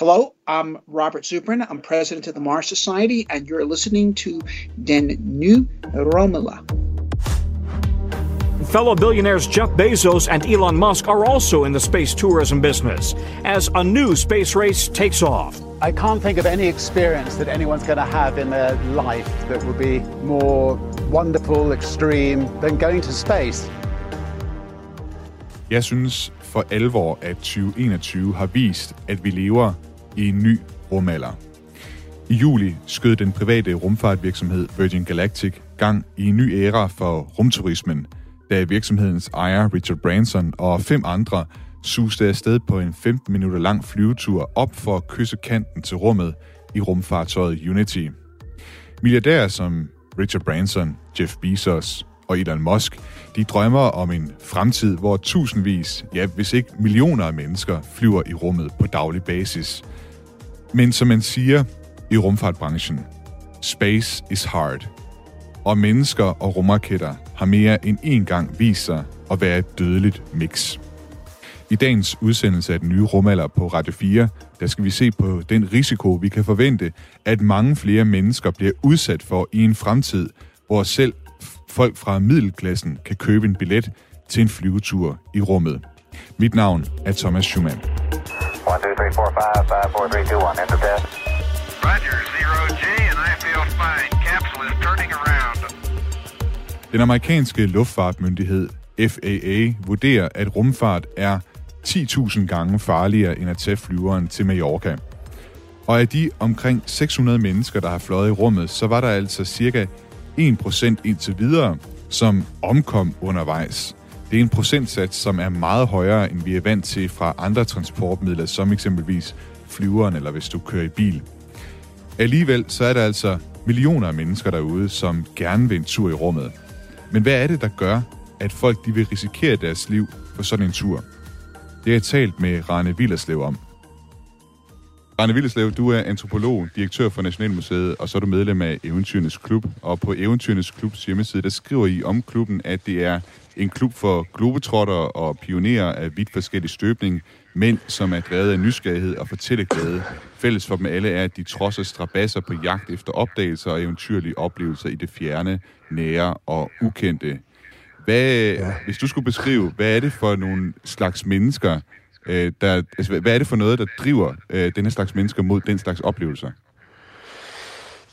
Hello, I'm Robert Zubrin. I'm president of the Mars Society, and you're listening to Den New Romela. Fellow billionaires Jeff Bezos and Elon Musk are also in the space tourism business as a new space race takes off. I can't think of any experience that anyone's going to have in their life that would be more wonderful, extreme than going to space. Jeg synes for alvor, at 2021 har vist, at vi lever i en ny rumalder. I juli skød den private rumfartvirksomhed Virgin Galactic gang i en ny æra for rumturismen, da virksomhedens ejer Richard Branson og fem andre suste afsted på en 15 minutter lang flyvetur op for at kysse kanten til rummet i rumfartøjet Unity. Milliardærer som Richard Branson, Jeff Bezos og Elon Musk, de drømmer om en fremtid, hvor tusindvis, ja hvis ikke millioner af mennesker flyver i rummet på daglig basis. Men som man siger i rumfartbranchen, space is hard. Og mennesker og rumraketter har mere end én gang vist sig at være et dødeligt mix. I dagens udsendelse af den nye rumalder på Radio 4, der skal vi se på den risiko, vi kan forvente, at mange flere mennesker bliver udsat for i en fremtid, hvor selv folk fra middelklassen kan købe en billet til en flyvetur i rummet. Mit navn er Thomas Schumann. 1, 2, 3, 4, 5, 5, 4, 3, 2, 1, enter test. Roger, zero G, and I feel fine. Capsule is turning around. Den amerikanske luftfartmyndighed FAA vurderer, at rumfart er 10.000 gange farligere end at tage flyveren til Mallorca. Og af de omkring 600 mennesker, der har fløjet i rummet, så var der altså cirka 1% indtil videre, som omkom undervejs. Det er en procentsats, som er meget højere, end vi er vant til fra andre transportmidler, som eksempelvis flyveren eller hvis du kører i bil. Alligevel så er der altså millioner af mennesker derude, som gerne vil en tur i rummet. Men hvad er det, der gør, at folk de vil risikere deres liv på sådan en tur? Det har jeg talt med Rane Villerslev om. Rane Villerslev, du er antropolog, direktør for Nationalmuseet, og så er du medlem af Eventyrenes Klub. Og på Eventyrenes Klubs hjemmeside, der skriver I om klubben, at det er en klub for globetrotter og pionerer af vidt forskellig støbning, mænd, som er drevet af nysgerrighed og fortælleglæde. Fælles for dem alle er, at de trodser strabasser på jagt efter opdagelser og eventyrlige oplevelser i det fjerne, nære og ukendte. Hvad, ja. Hvis du skulle beskrive, hvad er det for nogle slags mennesker, øh, der, altså, hvad er det for noget, der driver øh, denne slags mennesker mod den slags oplevelser?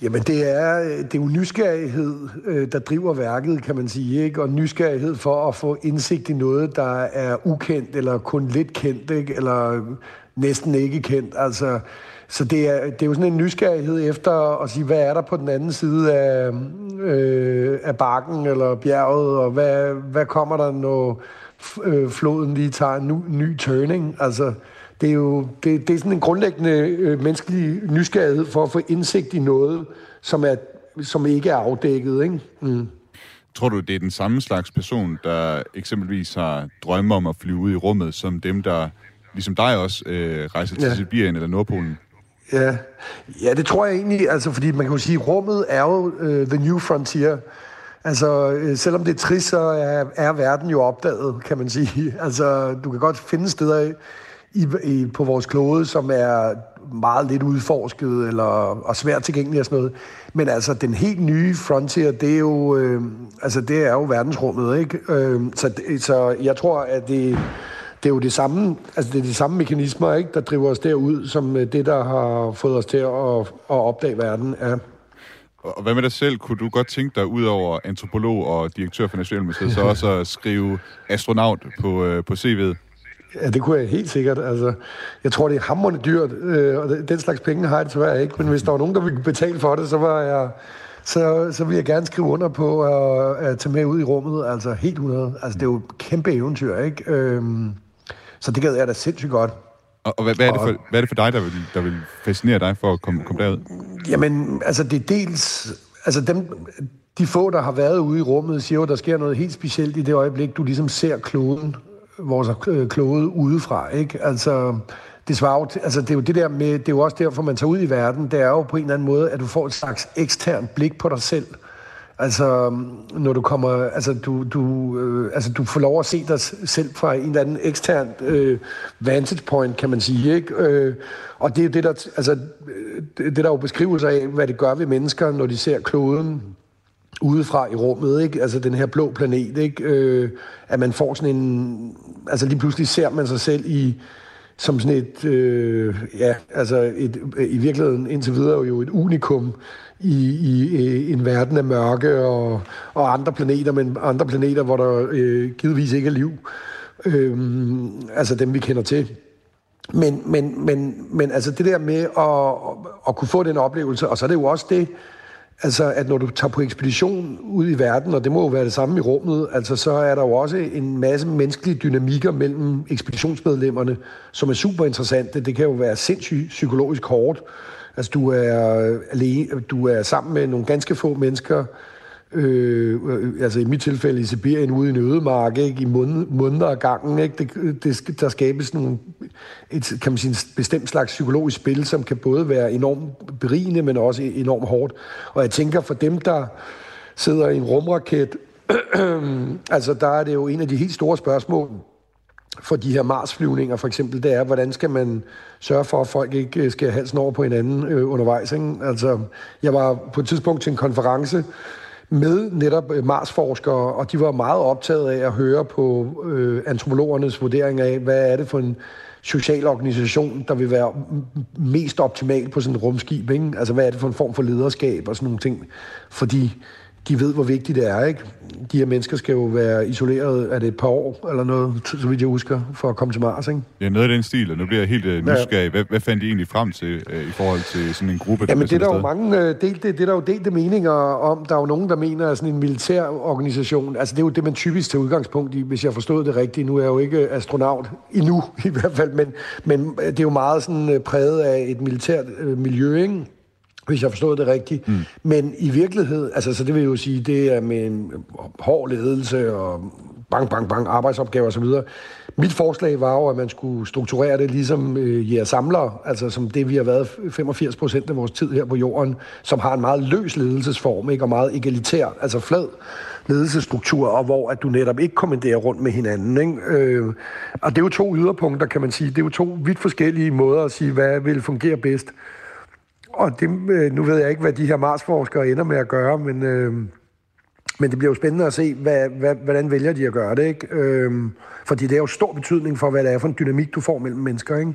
Jamen, det er, det er jo nysgerrighed, øh, der driver værket, kan man sige, ikke? Og nysgerrighed for at få indsigt i noget, der er ukendt, eller kun lidt kendt, ikke? Eller næsten ikke kendt. Altså, så det er, det er jo sådan en nysgerrighed efter at sige, hvad er der på den anden side af, øh, af bakken eller bjerget, og hvad, hvad kommer der, når øh, floden lige tager en ny, ny turning? Altså, det er jo det, det er sådan en grundlæggende øh, menneskelig nysgerrighed for at få indsigt i noget, som, er, som ikke er afdækket. Ikke? Mm. Tror du, det er den samme slags person, der eksempelvis har drømme om at flyve ud i rummet, som dem, der ligesom dig også øh, rejser til ja. Sibirien eller Nordpolen? Ja. ja, det tror jeg egentlig, altså, fordi man kan jo sige, at rummet er jo uh, the new frontier. Altså, øh, selvom det er trist, så er, er verden jo opdaget, kan man sige. Altså, du kan godt finde steder i, i, på vores klode, som er meget lidt udforsket eller og svært tilgængelige og sådan noget. Men altså, den helt nye frontier, det er jo, øh, altså, det er jo verdensrummet, ikke? Øh, så, så jeg tror, at det, det er jo det samme, altså det er de samme mekanismer, ikke, der driver os derud, som øh, det, der har fået os til at, at opdage verden. Ja. Og hvad med dig selv? Kunne du godt tænke dig, ud over antropolog og direktør for Nationalmuseet, så også at skrive astronaut på, øh, på CV'et? Ja, det kunne jeg helt sikkert. Altså, jeg tror, det er hammerende dyrt, øh, og den slags penge har jeg desværre ikke. Men hvis der var nogen, der ville betale for det, så var jeg så, så vil jeg gerne skrive under på at, at tage med ud i rummet. Altså helt 100. Altså, det er jo et kæmpe eventyr, ikke? Øhm, så det gad jeg da sindssygt godt. Og, og hvad, hvad, er det for, hvad er det for dig, der vil, der vil fascinere dig for at komme, komme derud? Jamen, altså det er dels... Altså dem, de få, der har været ude i rummet, siger jo, at der sker noget helt specielt i det øjeblik, du ligesom ser kloden, vores klode udefra, ikke? Altså, det svarer jo, altså det er jo det der med, det er jo også derfor, man tager ud i verden, det er jo på en eller anden måde, at du får et slags eksternt blik på dig selv. Altså, når du kommer, altså du, du, øh, altså, du får lov at se dig selv fra en eller anden ekstern øh, vantage point, kan man sige, ikke? Øh, og det er det, der, altså, øh, det, der der jo beskrivelser af, hvad det gør ved mennesker, når de ser kloden udefra i rummet, ikke? Altså den her blå planet, ikke? Øh, at man får sådan en... Altså lige pludselig ser man sig selv i som sådan et, øh, ja, altså et, øh, i virkeligheden indtil videre jo et unikum i, i, i en verden af mørke og, og andre planeter, men andre planeter, hvor der øh, givetvis ikke er liv. Øh, altså dem, vi kender til. Men, men, men, men altså det der med at, at kunne få den oplevelse, og så er det jo også det, Altså, at når du tager på ekspedition ud i verden, og det må jo være det samme i rummet, altså, så er der jo også en masse menneskelige dynamikker mellem ekspeditionsmedlemmerne, som er super interessante. Det kan jo være sindssygt psykologisk hårdt. Altså, du er, alene, du er sammen med nogle ganske få mennesker, Øh, altså i mit tilfælde i Sibirien ude i en ødemark, ikke, i måneder af gangen. Ikke? Det, det, der skabes nogle, et, kan man sige, en bestemt slags psykologisk spil, som kan både være enormt berigende, men også enormt hårdt. Og jeg tænker, for dem, der sidder i en rumraket, altså der er det jo en af de helt store spørgsmål, for de her Mars-flyvninger for eksempel, det er, hvordan skal man sørge for, at folk ikke øh, skal halsen over på hinanden øh, undervejs. Ikke? Altså, jeg var på et tidspunkt til en konference, med netop øh, Mars-forskere, og de var meget optaget af at høre på øh, antropologernes vurdering af, hvad er det for en social organisation, der vil være mest optimal på sådan et rumskib. Ikke? Altså, hvad er det for en form for lederskab og sådan nogle ting. Fordi de ved, hvor vigtigt det er. Ikke? De her mennesker skal jo være isoleret, er det et par år eller noget, så vidt jeg husker, for at komme til Mars. Ikke? Ja, noget af den stil, og nu bliver jeg helt uh, nysgerrig. Hvad, hvad fandt de egentlig frem til uh, i forhold til sådan en gruppe? Jamen, det er der jo mange uh, delte, det er der jo delte meninger om. Der er jo nogen, der mener, at sådan en militær organisation, altså det er jo det, man typisk tager udgangspunkt i, hvis jeg forstod det rigtigt. Nu er jeg jo ikke astronaut endnu, i hvert fald, men, men det er jo meget sådan præget af et militært uh, miljø, ikke? Hvis jeg forstod det rigtigt. Mm. Men i virkelighed, altså så det vil jo sige, det er med en hård ledelse og bang, bang, bang, arbejdsopgaver osv. Mit forslag var jo, at man skulle strukturere det ligesom øh, jeres samlere, altså som det, vi har været 85 procent af vores tid her på jorden, som har en meget løs ledelsesform, ikke, og meget egalitær, altså flad ledelsesstruktur, og hvor at du netop ikke kommanderer rundt med hinanden. Ikke? Øh, og det er jo to yderpunkter, kan man sige. Det er jo to vidt forskellige måder at sige, hvad vil fungere bedst. Og det, øh, nu ved jeg ikke, hvad de her Mars-forskere ender med at gøre, men, øh, men det bliver jo spændende at se, hvad, hvad, hvordan vælger de at gøre det. Ikke? Øh, fordi det er jo stor betydning for, hvad det er for en dynamik, du får mellem mennesker. Ikke?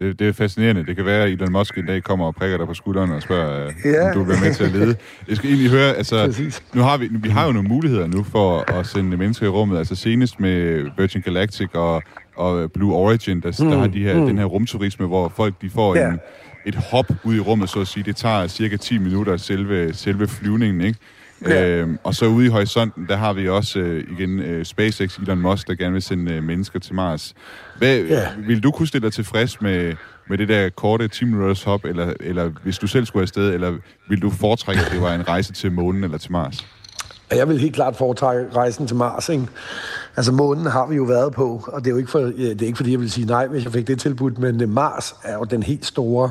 Det, det er fascinerende. Det kan være, at Elon Musk en dag kommer og prikker dig på skulderen og spørger, øh, ja. om du vil være med til at lede. Jeg skal egentlig høre, altså, nu har vi, vi har jo nogle muligheder nu for at sende mennesker i rummet. Altså senest med Virgin Galactic og, og Blue Origin, der, mm. der har de her, mm. den her rumturisme, hvor folk de får ja. en, et hop ud i rummet, så at sige. Det tager cirka 10 minutter selve, selve flyvningen, ikke? Ja. Øhm, og så ude i horisonten, der har vi også øh, igen øh, SpaceX, Elon Musk, der gerne vil sende øh, mennesker til Mars. Hvad, ja. Vil du kunne stille dig tilfreds med, med det der korte 10 minutters hop, eller, eller hvis du selv skulle afsted, eller vil du foretrække, at det var en rejse til månen eller til Mars? Jeg vil helt klart foretrække rejsen til Mars, ikke? Altså månen har vi jo været på, og det er jo ikke, for, det er ikke fordi, jeg vil sige nej, hvis jeg fik det tilbudt, men øh, Mars er jo den helt store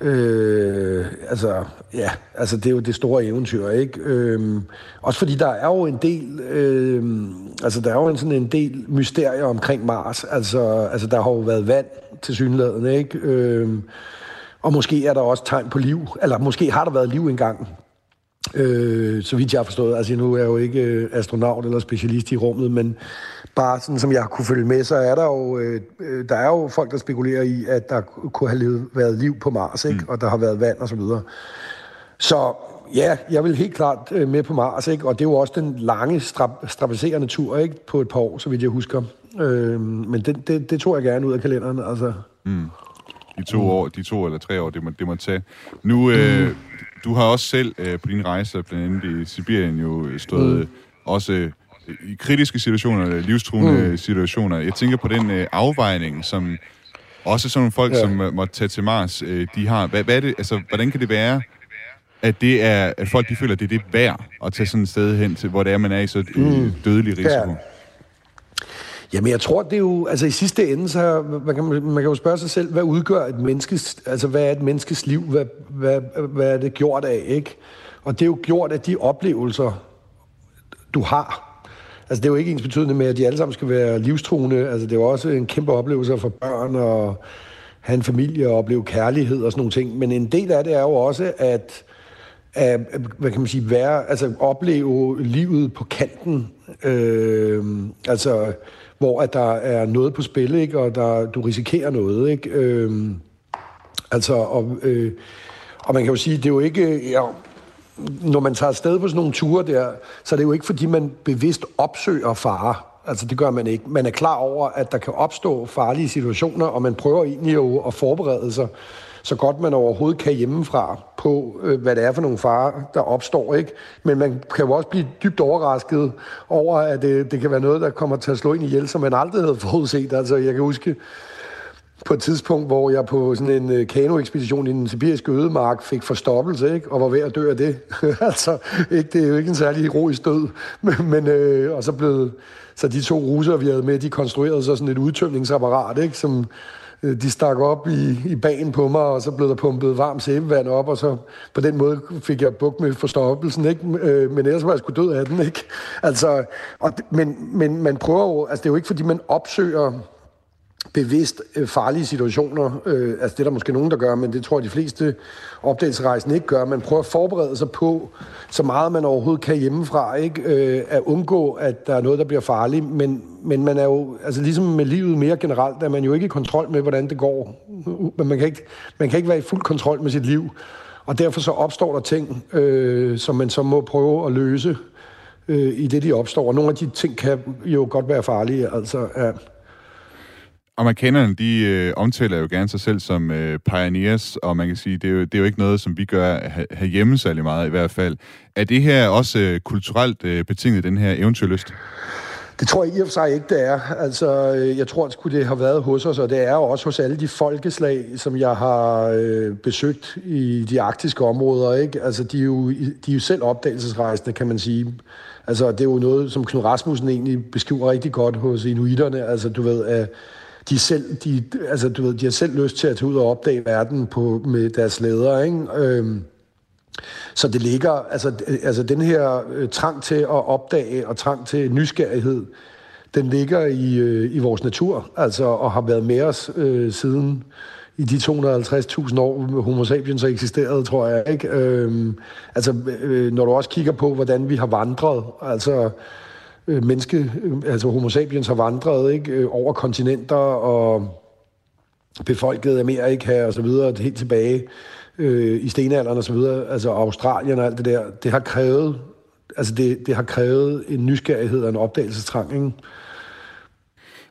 Øh, altså, ja, altså det er jo det store eventyr, ikke? Øh, også fordi der er jo en del, øh, altså der er jo en, sådan en del mysterier omkring Mars. Altså, altså der har jo været vand til synligheden, ikke? Øh, og måske er der også tegn på liv, eller måske har der været liv engang. Øh, så vidt jeg har forstået. Altså nu er jeg jo ikke øh, astronaut eller specialist i rummet, men bare sådan som jeg kunne følge med, så er der jo, øh, øh, der er jo folk, der spekulerer i, at der kunne have levet, været liv på Mars, ikke? Mm. og der har været vand og så videre. Så ja, jeg vil helt klart øh, med på Mars, ikke? og det er jo også den lange, strap- strapacerende tur ikke? på et par år, så vidt jeg husker. Øh, men det, det, det tog jeg gerne ud af kalenderen. Altså. Mm. De to år, de to eller tre år, det må, det må tage. Nu, øh, mm. Du har også selv øh, på din rejse, blandt andet i Sibirien, jo stået mm. også i kritiske situationer, livstruende mm. situationer. Jeg tænker på den øh, afvejning, som også sådan nogle folk, ja. som øh, måtte tage til Mars, øh, de har. Hvad, hvad er det, altså, hvordan kan det være, at det er, at folk de føler, at det er det værd at tage sådan et sted hen til, hvor det er, man er i så øh, mm. dødelig risiko? Ja. Jamen, jeg tror, det er jo... Altså, i sidste ende, så man kan, man kan jo spørge sig selv, hvad udgør et menneskes... Altså, hvad er et menneskes liv? Hvad, hvad, hvad er det gjort af, ikke? Og det er jo gjort af de oplevelser, du har. Altså, det er jo ikke ens betydende med, at de alle sammen skal være livstruende. Altså, det er jo også en kæmpe oplevelse for børn og have en familie og opleve kærlighed og sådan nogle ting. Men en del af det er jo også at, at hvad kan man sige, være, altså opleve livet på kanten. Øh, altså, hvor at der er noget på spil, ikke? og der, du risikerer noget. Ikke? Øh, altså, og, øh, og man kan jo sige, det er jo ikke... Ja, når man tager afsted på sådan nogle ture der, så er det jo ikke, fordi man bevidst opsøger fare. Altså, det gør man ikke. Man er klar over, at der kan opstå farlige situationer, og man prøver egentlig jo at forberede sig så godt man overhovedet kan hjemmefra på, øh, hvad det er for nogle farer, der opstår. ikke. Men man kan jo også blive dybt overrasket over, at det, det kan være noget, der kommer til at slå ind i hjælp, som man aldrig havde forudset. Altså, jeg kan huske, på et tidspunkt, hvor jeg på sådan en øh, kanoekspedition i den sibiriske ødemark fik forstoppelse, ikke? og var ved at dø af det. altså, ikke, det er jo ikke en særlig heroisk død. Men, men øh, og så blev så de to russer, vi havde med, de konstruerede så sådan et udtømningsapparat, ikke? som Øh, de stak op i, i bagen på mig, og så blev der pumpet varmt sæbevand op, og så på den måde fik jeg buk med forstoppelsen, ikke? Øh, men ellers var jeg sgu død af den, ikke? Altså, og, men, men man prøver jo, altså det er jo ikke fordi, man opsøger bevidst øh, farlige situationer. Øh, altså det er der måske nogen, der gør, men det tror jeg, de fleste opdagelsesrejsende ikke gør. Man prøver at forberede sig på, så meget man overhovedet kan hjemmefra, ikke? Øh, at undgå, at der er noget, der bliver farligt. Men, men man er jo, altså ligesom med livet mere generelt, er man jo ikke i kontrol med, hvordan det går. Men man kan ikke, man kan ikke være i fuld kontrol med sit liv. Og derfor så opstår der ting, øh, som man så må prøve at løse øh, i det, de opstår. Og nogle af de ting kan jo godt være farlige. Altså, ja. Amerikanerne, de øh, omtaler jo gerne sig selv som øh, pioneers, og man kan sige, det er, jo, det er jo ikke noget, som vi gør herhjemme særlig meget i hvert fald. Er det her også øh, kulturelt øh, betinget, den her eventyrlyst? Det tror jeg i og for sig ikke, det er. Altså, øh, jeg tror, at det har været hos os, og det er jo også hos alle de folkeslag, som jeg har øh, besøgt i de arktiske områder. Ikke? Altså, de er, jo, de er jo selv opdagelsesrejsende, kan man sige. Altså, det er jo noget, som Knud Rasmussen egentlig beskriver rigtig godt hos inuiterne. Altså, du ved, at de, selv, de, altså, du ved, de har selv lyst til at tage ud og opdage verden på, med deres ledere. Ikke? Øhm, så det ligger, altså, altså den her øh, trang til at opdage og trang til nysgerrighed, den ligger i, øh, i vores natur, altså, og har været med os øh, siden i de 250.000 år, homo sapiens har eksisteret, tror jeg. Ikke? Øhm, altså, øh, når du også kigger på, hvordan vi har vandret, altså øh, menneske, øh, altså homo sapiens har vandret ikke, øh, over kontinenter og befolket Amerika og så videre, helt tilbage øh, i stenalderen og så videre, altså Australien og alt det der, det har krævet, altså det, det har krævet en nysgerrighed og en opdagelsestrang, ikke?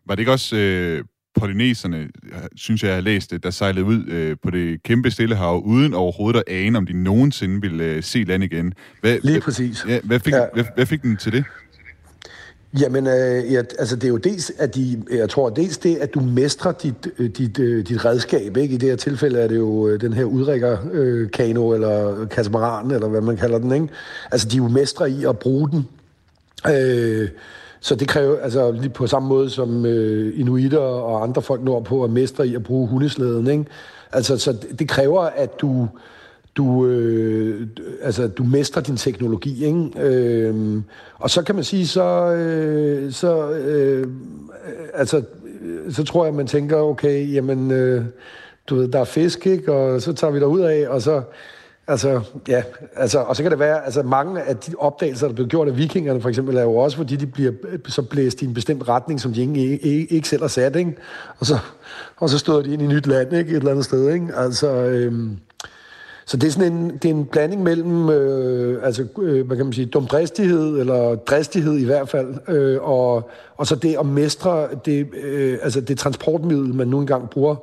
Var det ikke også øh, polyneserne, synes jeg, jeg har læst det, der sejlede ud øh, på det kæmpe stillehav, uden overhovedet at ane, om de nogensinde ville øh, se land igen? Hvad, Lige præcis. Ja, hvad, fik, ja. hvad, hvad fik den til det? Jamen, øh, ja, altså det er jo dels, at de, jeg tror dels det, at du mestrer dit, øh, dit, øh, dit redskab, ikke? I det her tilfælde er det jo øh, den her udrækkerkano, øh, kano, eller katamaran, eller hvad man kalder den, ikke? Altså, de er jo mestre i at bruge den. Øh, så det kræver, altså lige på samme måde som øh, inuiter og andre folk nordpå er mestre i at bruge hundeslæden, ikke? Altså, så det kræver, at du du, øh, altså, du mestrer din teknologi, ikke? Øh, og så kan man sige, så, øh, så, øh, altså, øh, så tror jeg, man tænker, okay, jamen, øh, du ved, der er fisk, ikke? Og så tager vi der ud af, og så, altså, ja, altså, og så kan det være, altså mange af de opdagelser, der blev gjort af vikingerne, for eksempel, er jo også, fordi de bliver så blæst i en bestemt retning, som de ikke, ikke, ikke selv har sat, ikke? Og så, og så stod de ind i nyt land, ikke? Et eller andet sted, ikke? Altså, øh, så det er sådan en, det er en blanding mellem, øh, altså, øh, hvad kan man sige, dumdristighed, eller dristighed i hvert fald, øh, og, og så det at mestre det, øh, altså det transportmiddel, man nu engang bruger.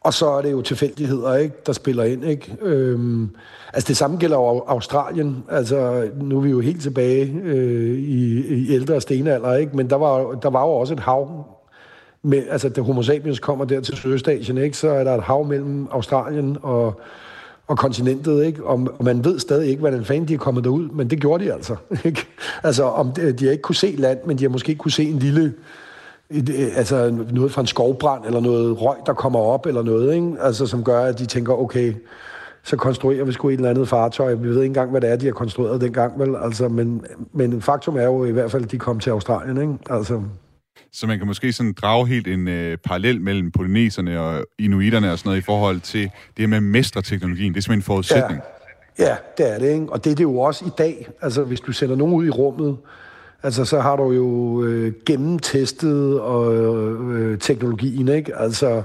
Og så er det jo tilfældigheder, ikke, der spiller ind. Ikke? Øhm, altså det samme gælder jo Australien. Altså nu er vi jo helt tilbage øh, i, i ældre stenalder, ikke? men der var, der var jo også et hav. Med, altså da Homo sapiens kommer der til Sydøstasien, ikke, så er der et hav mellem Australien og og kontinentet, ikke? Og, og man ved stadig ikke, hvordan fanden de er kommet derud, men det gjorde de altså. Ikke? Altså, om de, de har ikke kunne se land, men de har måske kunne se en lille, et, øh, altså noget fra en skovbrand, eller noget røg, der kommer op, eller noget, ikke? Altså, som gør, at de tænker, okay, så konstruerer vi sgu et eller andet fartøj. Vi ved ikke engang, hvad det er, de har konstrueret dengang, vel? Altså, men, men faktum er jo i hvert fald, at de kom til Australien, ikke? Altså, så man kan måske sådan drage helt en øh, parallel mellem polyneserne og inuiterne og sådan noget i forhold til det med mestre teknologien. Det er simpelthen en forudsætning. Ja, ja det er det, ikke? Og det er det jo også i dag. Altså, hvis du sender nogen ud i rummet, altså, så har du jo øh, gennemtestet og, øh, teknologien, ikke? Altså,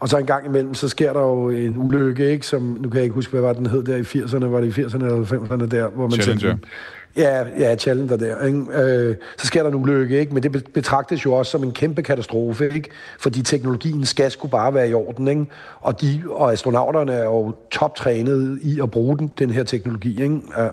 og så en gang imellem, så sker der jo en ulykke, ikke? Som, nu kan jeg ikke huske, hvad var den hed der i 80'erne, var det i 80'erne eller 90'erne der, hvor man Challenger. Tænkte, Ja, ja, Challenger der. Ikke? Øh, så sker der en ulykke, ikke? men det betragtes jo også som en kæmpe katastrofe, ikke? fordi teknologien skal skulle bare være i orden. Ikke? Og, de, og astronauterne er jo toptrænet i at bruge den, den her teknologi. Ikke? Ja.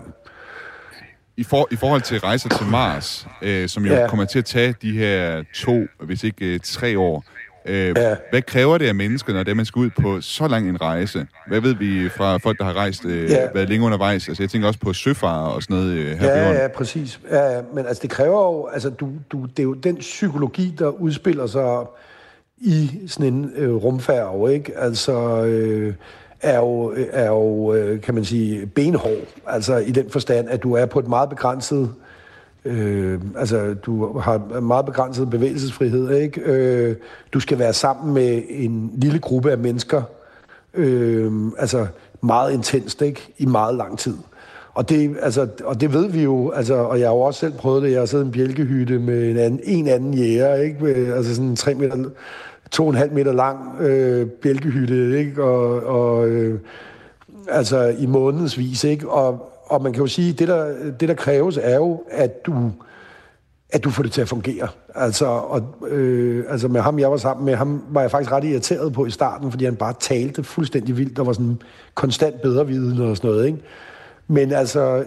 I, for, I forhold til rejser til Mars, øh, som jo ja. kommer til at tage de her to, hvis ikke øh, tre år, Øh, ja. Hvad kræver det af mennesker, når det man skal ud på så lang en rejse? Hvad ved vi fra folk, der har rejst, øh, ja. været længe undervejs? Altså, jeg tænker også på søfare og sådan noget øh, her Ja, ja, præcis. Ja, men altså, det kræver jo, altså, du, du, det er jo den psykologi, der udspiller sig i sådan en øh, rumfærge, ikke? Altså, øh, er jo, er jo øh, kan man sige, benhård. Altså i den forstand, at du er på et meget begrænset Øh, Øh, altså, du har meget begrænset bevægelsesfrihed, ikke? Øh, du skal være sammen med en lille gruppe af mennesker, øh, altså meget intenst, ikke? I meget lang tid. Og det, altså, og det ved vi jo, altså, og jeg har jo også selv prøvet det. Jeg har siddet i en bjælkehytte med en anden, en anden jæger, ikke? Med, altså sådan en 3 meter, to og en halv meter lang øh, bjælkehytte, ikke? Og, og øh, altså i månedsvis, ikke? Og, og man kan jo sige, at det der, det, der kræves, er jo, at du, at du får det til at fungere. Altså, og, øh, altså med ham, jeg var sammen med, ham var jeg faktisk ret irriteret på i starten, fordi han bare talte fuldstændig vildt. Der var sådan konstant bedre viden og sådan noget, ikke? Men altså,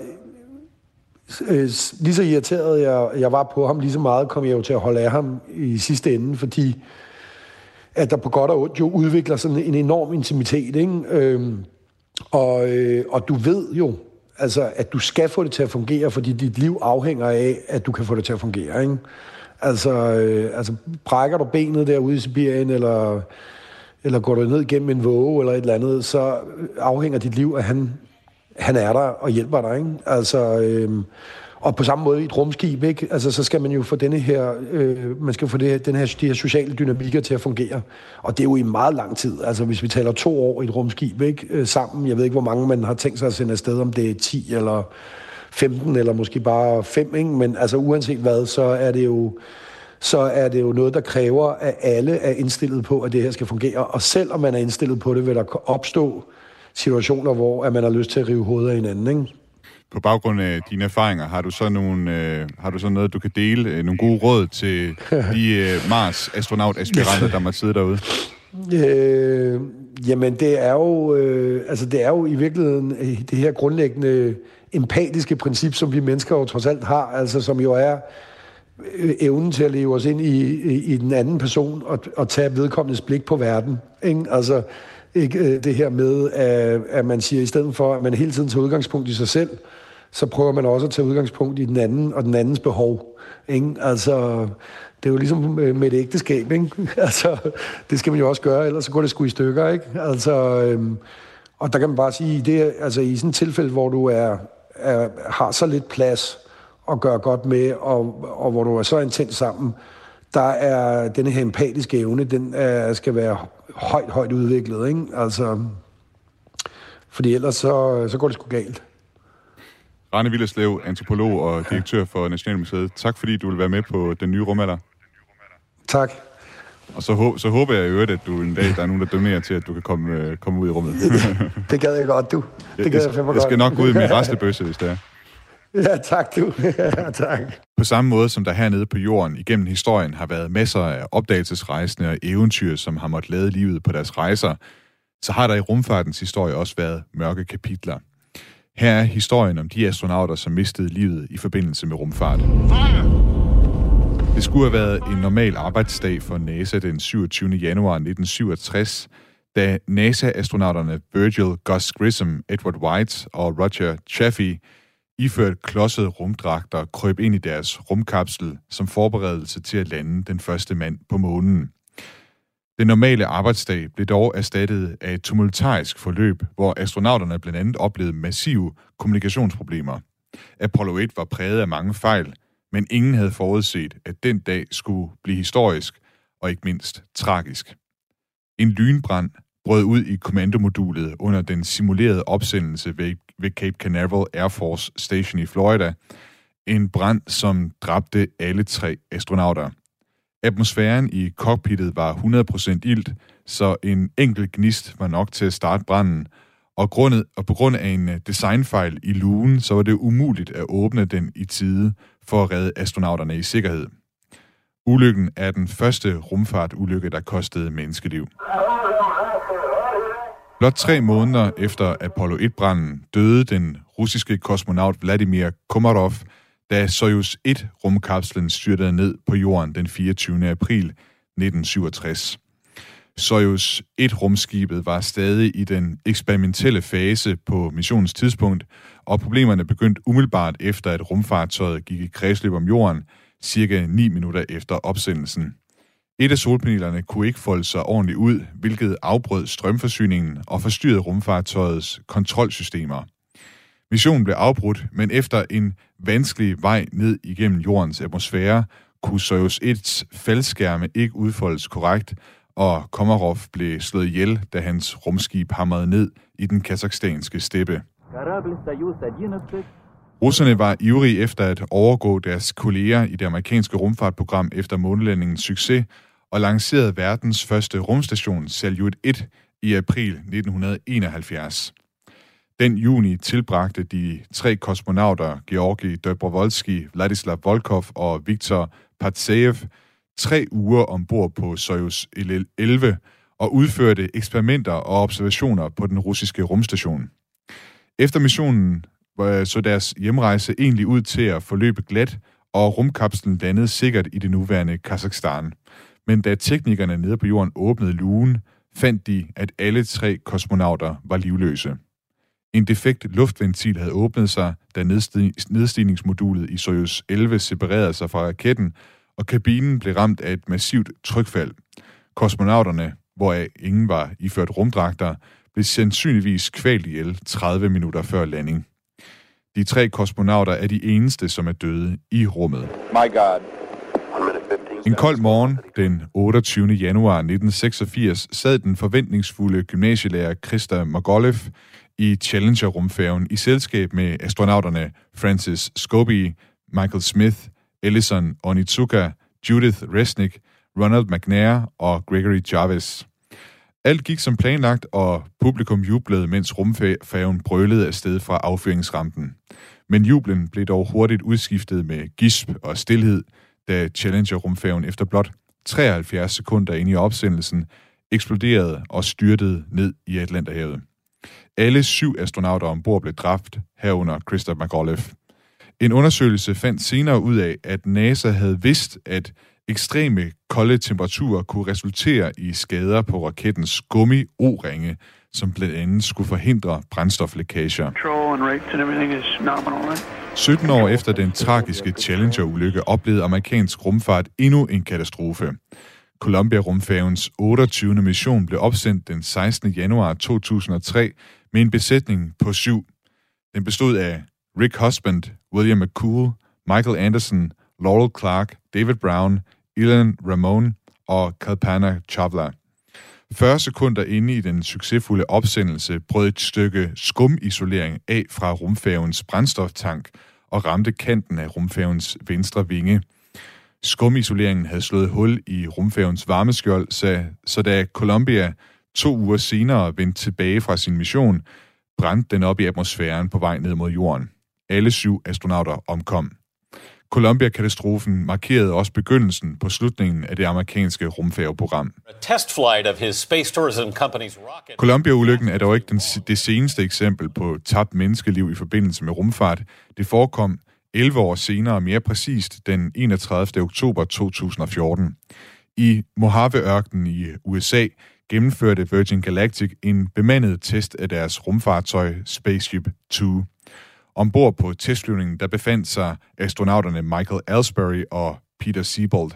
øh, lige så irriteret jeg, jeg var på ham, lige så meget kom jeg jo til at holde af ham i sidste ende, fordi at der på godt og ondt jo udvikler sådan en enorm intimitet, ikke? Øh, og, øh, og du ved jo, altså, at du skal få det til at fungere, fordi dit liv afhænger af, at du kan få det til at fungere, ikke? Altså, øh, altså brækker du benet derude i Sibirien, eller, eller går du ned gennem en våge, eller et eller andet, så afhænger dit liv, at han, han er der og hjælper dig, ikke? Altså, øh, og på samme måde i et rumskib, ikke? Altså, så skal man jo få denne her, øh, man skal få det her, den her, de her sociale dynamikker til at fungere. Og det er jo i meget lang tid. Altså, hvis vi taler to år i et rumskib, ikke? Øh, sammen. Jeg ved ikke, hvor mange man har tænkt sig at sende afsted, om det er 10 eller 15, eller måske bare 5, ikke? Men altså, uanset hvad, så er det jo så er det jo noget, der kræver, at alle er indstillet på, at det her skal fungere. Og selvom man er indstillet på det, vil der opstå situationer, hvor at man har lyst til at rive hovedet af hinanden, ikke? På baggrund af dine erfaringer, har du så, nogle, øh, har du så noget, du kan dele, øh, nogle gode råd til de øh, Mars-astronaut-aspiranter, der må sidde derude? Øh, jamen, det er jo, øh, altså, det er jo i virkeligheden øh, det her grundlæggende empatiske princip, som vi mennesker jo trods alt har, altså som jo er øh, evnen til at leve os ind i, i, i den anden person og, og tage vedkommendes blik på verden. Ikke? Altså, ikke, øh, det her med, at, at man siger, i stedet for, at man hele tiden tager udgangspunkt i sig selv, så prøver man også at tage udgangspunkt i den anden og den andens behov. Ikke? Altså, det er jo ligesom med et ægteskab, ikke? Altså, det skal man jo også gøre, ellers så går det sgu i stykker, ikke? Altså, øhm, og der kan man bare sige, det, altså i sådan et tilfælde, hvor du er, er, har så lidt plads at gøre godt med, og, og hvor du er så intens sammen, der er denne her empatiske evne, den er, skal være højt, højt udviklet, ikke? Altså, fordi ellers så, så går det sgu galt. Rane Villerslev, antropolog og direktør for Nationalmuseet. Tak fordi du vil være med på den nye rumalder. Tak. Og så, så håber jeg i øvrigt, at du en dag, der er nogen, der donerer til, at du kan komme, øh, komme ud i rummet. det gad jeg godt, du. Det gad jeg, jeg, jeg skal nok gå ud med rastlebøsse, hvis det er. Ja, tak du. ja, tak. På samme måde som der hernede på jorden igennem historien har været masser af opdagelsesrejsende og eventyr, som har måttet lade livet på deres rejser, så har der i rumfartens historie også været mørke kapitler. Her er historien om de astronauter, som mistede livet i forbindelse med rumfart. Det skulle have været en normal arbejdsdag for NASA den 27. januar 1967, da NASA-astronauterne Virgil Gus Grissom, Edward White og Roger Chaffee iført klodsede rumdragter krøb ind i deres rumkapsel som forberedelse til at lande den første mand på månen. Den normale arbejdsdag blev dog erstattet af et tumultarisk forløb, hvor astronauterne blandt andet oplevede massive kommunikationsproblemer. Apollo 1 var præget af mange fejl, men ingen havde forudset, at den dag skulle blive historisk og ikke mindst tragisk. En lynbrand brød ud i kommandomodulet under den simulerede opsendelse ved, ved Cape Canaveral Air Force Station i Florida. En brand, som dræbte alle tre astronauter. Atmosfæren i cockpittet var 100% ilt, så en enkelt gnist var nok til at starte branden, og, grundet, og på grund af en øh, designfejl i lugen, så var det umuligt at åbne den i tide for at redde astronauterne i sikkerhed. Ulykken er den første rumfartulykke, der kostede menneskeliv. Blot tre måneder efter Apollo 1-branden døde den russiske kosmonaut Vladimir Komarov, da Soyuz 1-rumkapslen styrtede ned på jorden den 24. april 1967. Soyuz 1-rumskibet var stadig i den eksperimentelle fase på missionens tidspunkt, og problemerne begyndte umiddelbart efter, at rumfartøjet gik i kredsløb om jorden, cirka 9 minutter efter opsendelsen. Et af solpanelerne kunne ikke folde sig ordentligt ud, hvilket afbrød strømforsyningen og forstyrrede rumfartøjets kontrolsystemer. Missionen blev afbrudt, men efter en vanskelig vej ned igennem jordens atmosfære, kunne Soyuz 1's faldskærme ikke udfoldes korrekt, og Komarov blev slået ihjel, da hans rumskib hamrede ned i den kazakhstanske steppe. Russerne var ivrige efter at overgå deres kolleger i det amerikanske rumfartprogram efter månelandingens succes, og lancerede verdens første rumstation Salyut 1 i april 1971. Den juni tilbragte de tre kosmonauter, Georgi Dobrovolski, Vladislav Volkov og Viktor Patsayev, tre uger ombord på Soyuz 11 og udførte eksperimenter og observationer på den russiske rumstation. Efter missionen øh, så deres hjemrejse egentlig ud til at forløbe glat, og rumkapslen landede sikkert i det nuværende Kazakhstan. Men da teknikerne nede på jorden åbnede lugen, fandt de, at alle tre kosmonauter var livløse. En defekt luftventil havde åbnet sig, da nedstigningsmodulet i Soyuz 11 separerede sig fra raketten, og kabinen blev ramt af et massivt trykfald. Kosmonauterne, hvoraf ingen var iført rumdragter, blev sandsynligvis kvalt ihjel 30 minutter før landing. De tre kosmonauter er de eneste, som er døde i rummet. My God. En kold morgen den 28. januar 1986 sad den forventningsfulde gymnasielærer Krista Margolev i Challenger-rumfærgen i selskab med astronauterne Francis Scobie, Michael Smith, Ellison Onitsuka, Judith Resnick, Ronald McNair og Gregory Jarvis. Alt gik som planlagt, og publikum jublede, mens rumfærgen brølede afsted fra affyringsrampen. Men jublen blev dog hurtigt udskiftet med gisp og stillhed, da Challenger-rumfærgen efter blot 73 sekunder inde i opsendelsen eksploderede og styrtede ned i Atlanterhavet. Alle syv astronauter ombord blev dræbt, herunder Christopher McAuliffe. En undersøgelse fandt senere ud af, at NASA havde vidst, at ekstreme kolde temperaturer kunne resultere i skader på rakettens gummi-o-ringe, som blandt andet skulle forhindre brændstoflækager. 17 år efter den tragiske Challenger-ulykke oplevede amerikansk rumfart endnu en katastrofe. Columbia-rumfærgens 28. mission blev opsendt den 16. januar 2003 med en besætning på syv. Den bestod af Rick Husband, William McCool, Michael Anderson, Laurel Clark, David Brown, Ilan Ramon og Kalpana Chawla. 40 sekunder inde i den succesfulde opsendelse brød et stykke skumisolering af fra rumfærgens brændstoftank og ramte kanten af rumfærgens venstre vinge. Skumisoleringen havde slået hul i rumfærgens varmeskjold, så, så da Columbia to uger senere vendte tilbage fra sin mission, brændte den op i atmosfæren på vej ned mod jorden. Alle syv astronauter omkom. Columbia-katastrofen markerede også begyndelsen på slutningen af det amerikanske rumfærgeprogram. Columbia-ulykken er dog ikke den, det seneste eksempel på tabt menneskeliv i forbindelse med rumfart. Det forekom 11 år senere, mere præcist den 31. oktober 2014. I Mojave-ørkenen i USA gennemførte Virgin Galactic en bemandet test af deres rumfartøj Spaceship 2. Ombord på testflyvningen der befandt sig astronauterne Michael Alsbury og Peter Siebold.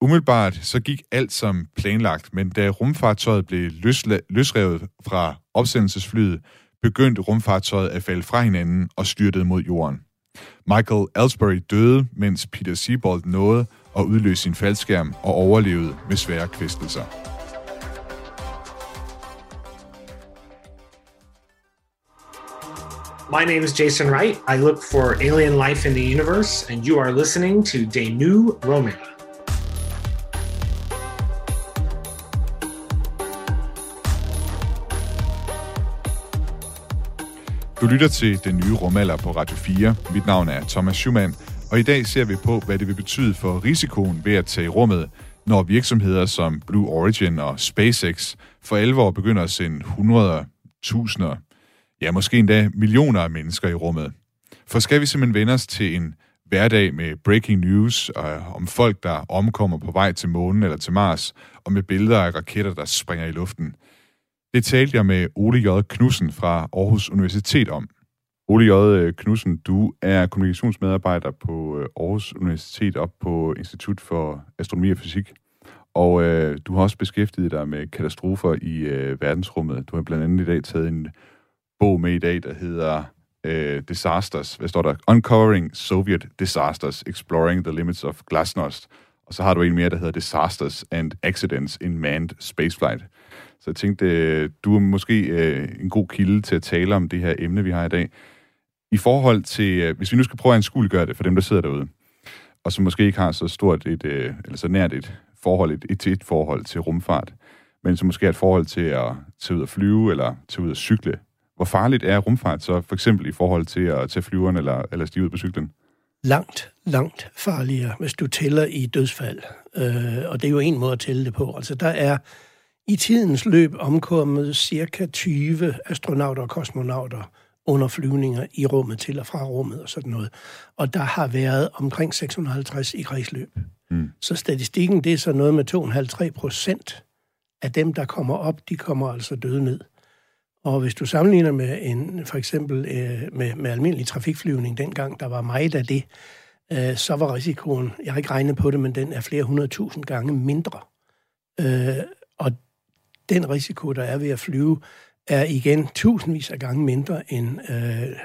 umiddelbart så gik alt som planlagt, men da rumfartøjet blev løsla- løsrevet fra opsendelsesflyet, begyndte rumfartøjet at falde fra hinanden og styrtede mod jorden. Michael Ellsbury døde, mens Peter Seabold nåede at udløse sin faldskærm og overlevede med svære kvæstelser. My name is Jason Wright. I look for alien life in the universe, and you are listening to De New Romana. Du lytter til Den Nye Rumalder på Radio 4. Mit navn er Thomas Schumann, og i dag ser vi på, hvad det vil betyde for risikoen ved at tage i rummet, når virksomheder som Blue Origin og SpaceX for alvor begynder at sende hundreder, tusinder, ja måske endda millioner af mennesker i rummet. For skal vi simpelthen vende os til en hverdag med breaking news og om folk, der omkommer på vej til månen eller til Mars, og med billeder af raketter, der springer i luften. Det talte jeg med Ole J. Knudsen fra Aarhus Universitet om. Ole J. Knudsen, du er kommunikationsmedarbejder på øh, Aarhus Universitet op på Institut for Astronomi og Fysik. Og øh, du har også beskæftiget dig med katastrofer i øh, verdensrummet. Du har blandt andet i dag taget en bog med i dag, der hedder øh, Disasters. Hvad står der? Uncovering Soviet Disasters, Exploring the Limits of Glasnost. Og så har du en mere, der hedder Disasters and Accidents in Manned Spaceflight. Så jeg tænkte, øh, du er måske øh, en god kilde til at tale om det her emne, vi har i dag. I forhold til, øh, hvis vi nu skal prøve at anskueliggøre det for dem, der sidder derude, og som måske ikke har så stort et, eller så nært et forhold, et, et, et forhold til rumfart, men som måske har et forhold til at tage ud at flyve, eller tage ud at cykle. Hvor farligt er rumfart så for eksempel i forhold til at tage flyveren eller, eller stige ud på cyklen? Langt, langt farligere, hvis du tæller i dødsfald. Øh, og det er jo en måde at tælle det på. Altså der er i tidens løb omkommet cirka 20 astronauter og kosmonauter under flyvninger i rummet til og fra rummet og sådan noget. Og der har været omkring 650 i kredsløb. Mm. Så statistikken, det er så noget med 2,5-3 procent af dem, der kommer op, de kommer altså døde ned. Og hvis du sammenligner med en, for eksempel øh, med, med almindelig trafikflyvning, dengang der var meget af det, øh, så var risikoen, jeg har ikke regnet på det, men den er flere hundredtusind gange mindre. Øh, og den risiko, der er ved at flyve, er igen tusindvis af gange mindre end øh,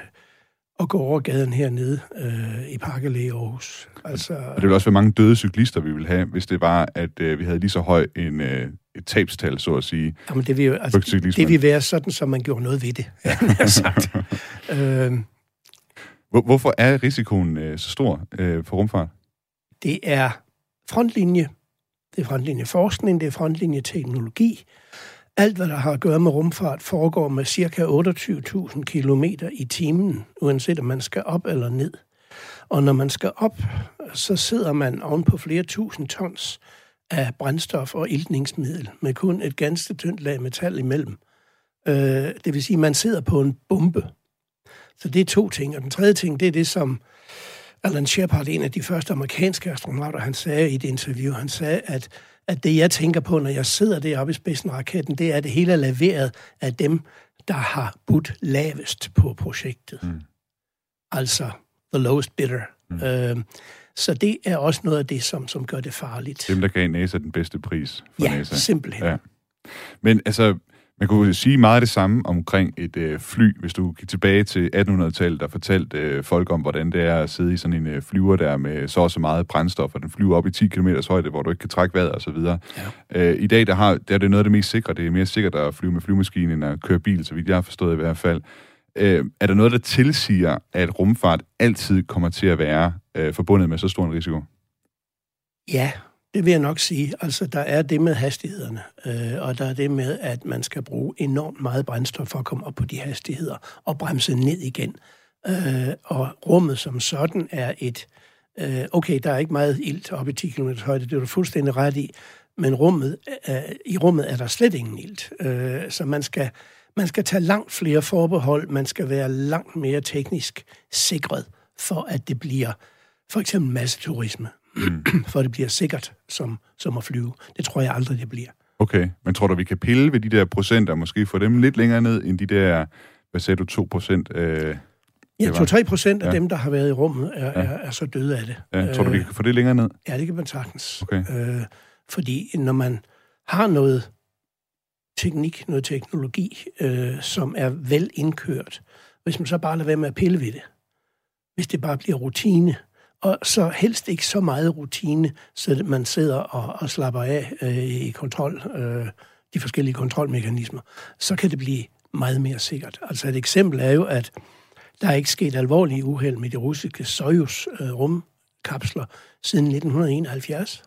at gå over gaden hernede øh, i Parkelæge i Aarhus. Altså, og det ville også være mange døde cyklister, vi ville have, hvis det var, at øh, vi havde lige så høj en, øh, et tabstal, så at sige. Jamen, det vil, jo, altså, det vil være sådan, som man gjorde noget ved det, ja. sagt. øh, Hvor, hvorfor er risikoen øh, så stor øh, for rumfart? Det er frontlinje, det er frontlinjeforskning, det er frontlinjeteknologi. Alt, hvad der har at gøre med rumfart, foregår med ca. 28.000 km i timen, uanset om man skal op eller ned. Og når man skal op, så sidder man oven på flere tusind tons af brændstof og iltningsmiddel, med kun et ganske tyndt lag metal imellem. Øh, det vil sige, at man sidder på en bombe. Så det er to ting. Og den tredje ting, det er det, som Alan Shepard, en af de første amerikanske astronauter, han sagde i et interview, han sagde, at, at det, jeg tænker på, når jeg sidder deroppe i spidsen af raketten, det er, at det hele er laveret af dem, der har budt lavest på projektet. Mm. Altså, the lowest bidder. Mm. Øh, så det er også noget af det, som, som gør det farligt. Dem, der gav NASA den bedste pris for ja, NASA. simpelthen. Ja. Men altså, man kunne sige meget det samme omkring et øh, fly, hvis du gik tilbage til 1800-tallet, der fortalte øh, folk om, hvordan det er at sidde i sådan en øh, flyver der med så og så meget brændstof, og den flyver op i 10 km højde, hvor du ikke kan trække vejret og så videre. Ja. Øh, I dag der har, der er det noget af det mest sikre. Det er mere sikkert at flyve med flyvemaskinen, end at køre bil, så vidt jeg har forstået i hvert fald. Øh, er der noget, der tilsiger, at rumfart altid kommer til at være øh, forbundet med så stor en risiko? Ja, det vil jeg nok sige. Altså, der er det med hastighederne, øh, og der er det med, at man skal bruge enormt meget brændstof for at komme op på de hastigheder og bremse ned igen. Øh, og rummet som sådan er et... Øh, okay, der er ikke meget ilt op i 10 km højde, det er du fuldstændig ret i, men rummet, øh, i rummet er der slet ingen ilt. Øh, så man skal, man skal tage langt flere forbehold, man skal være langt mere teknisk sikret, for at det bliver for eksempel masseturisme mm. for det bliver sikkert som, som at flyve. Det tror jeg aldrig, det bliver. Okay, men tror du, vi kan pille ved de der procenter, måske få dem lidt længere ned end de der, hvad sagde du, 2 procent? Øh... Ja, det var. 2-3 procent af Ja. dem, der har været i rummet, er, Ja. er, er så døde af det. Ja, tror du, vi kan få det længere ned? Ja, det kan man sagtens. Okay. Øh, fordi når man har noget teknik, noget teknologi, øh, som er vel indkørt, hvis man så bare lader være med at pille ved det, hvis det bare bliver rutine, og så helst ikke så meget rutine, så man sidder og, og slapper af øh, i kontrol, øh, de forskellige kontrolmekanismer, så kan det blive meget mere sikkert. Altså et eksempel er jo, at der er ikke sket alvorlige uheld med de russiske Soyuz øh, rumkapsler siden 1971.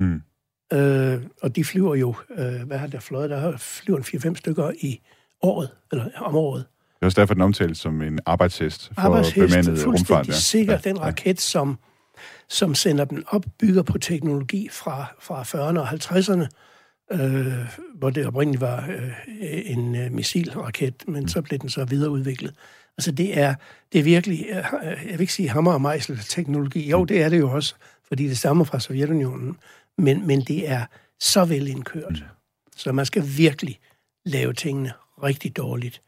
Mm. Øh, og de flyver jo, øh, hvad har der fløjet? Der flyver en 4-5 stykker i året, eller om året. Det er også derfor, den omtales som en arbejdshest for Arbejdshest, bemandet rumfart. Ja. sikker. Ja, Den raket, som, som sender den op, bygger på teknologi fra, fra 40'erne og 50'erne, øh, hvor det oprindeligt var øh, en øh, missilraket, men så blev den så videreudviklet. Altså det er, det er virkelig, øh, jeg vil ikke sige hammer og mejsel teknologi. Jo, det er det jo også, fordi det stammer fra Sovjetunionen. Men, men det er så vel indkørt. Så man skal virkelig lave tingene rigtig dårligt,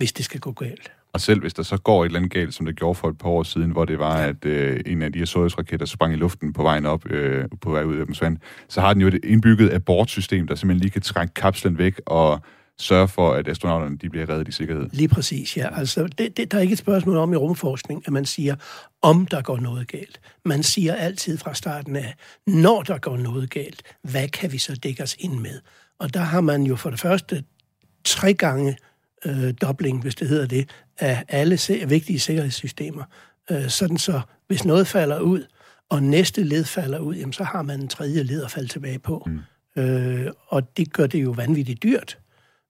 hvis det skal gå galt. Og selv hvis der så går et eller andet galt, som det gjorde for et par år siden, hvor det var, at øh, en af de her Soyuz-raketter sprang i luften på vejen op, øh, på vej ud af atmosfæren, så har den jo et indbygget abortsystem, der simpelthen lige kan trække kapslen væk og sørge for, at astronauterne de bliver reddet i sikkerhed. Lige præcis, ja. Altså, det, det, der er ikke et spørgsmål om i rumforskning, at man siger, om der går noget galt. Man siger altid fra starten af, når der går noget galt, hvad kan vi så dække os ind med? Og der har man jo for det første tre gange øh, dobling, hvis det hedder det, af alle se- vigtige sikkerhedssystemer. Øh, sådan så, hvis noget falder ud, og næste led falder ud, jamen, så har man en tredje led at falde tilbage på. Mm. Øh, og det gør det jo vanvittigt dyrt,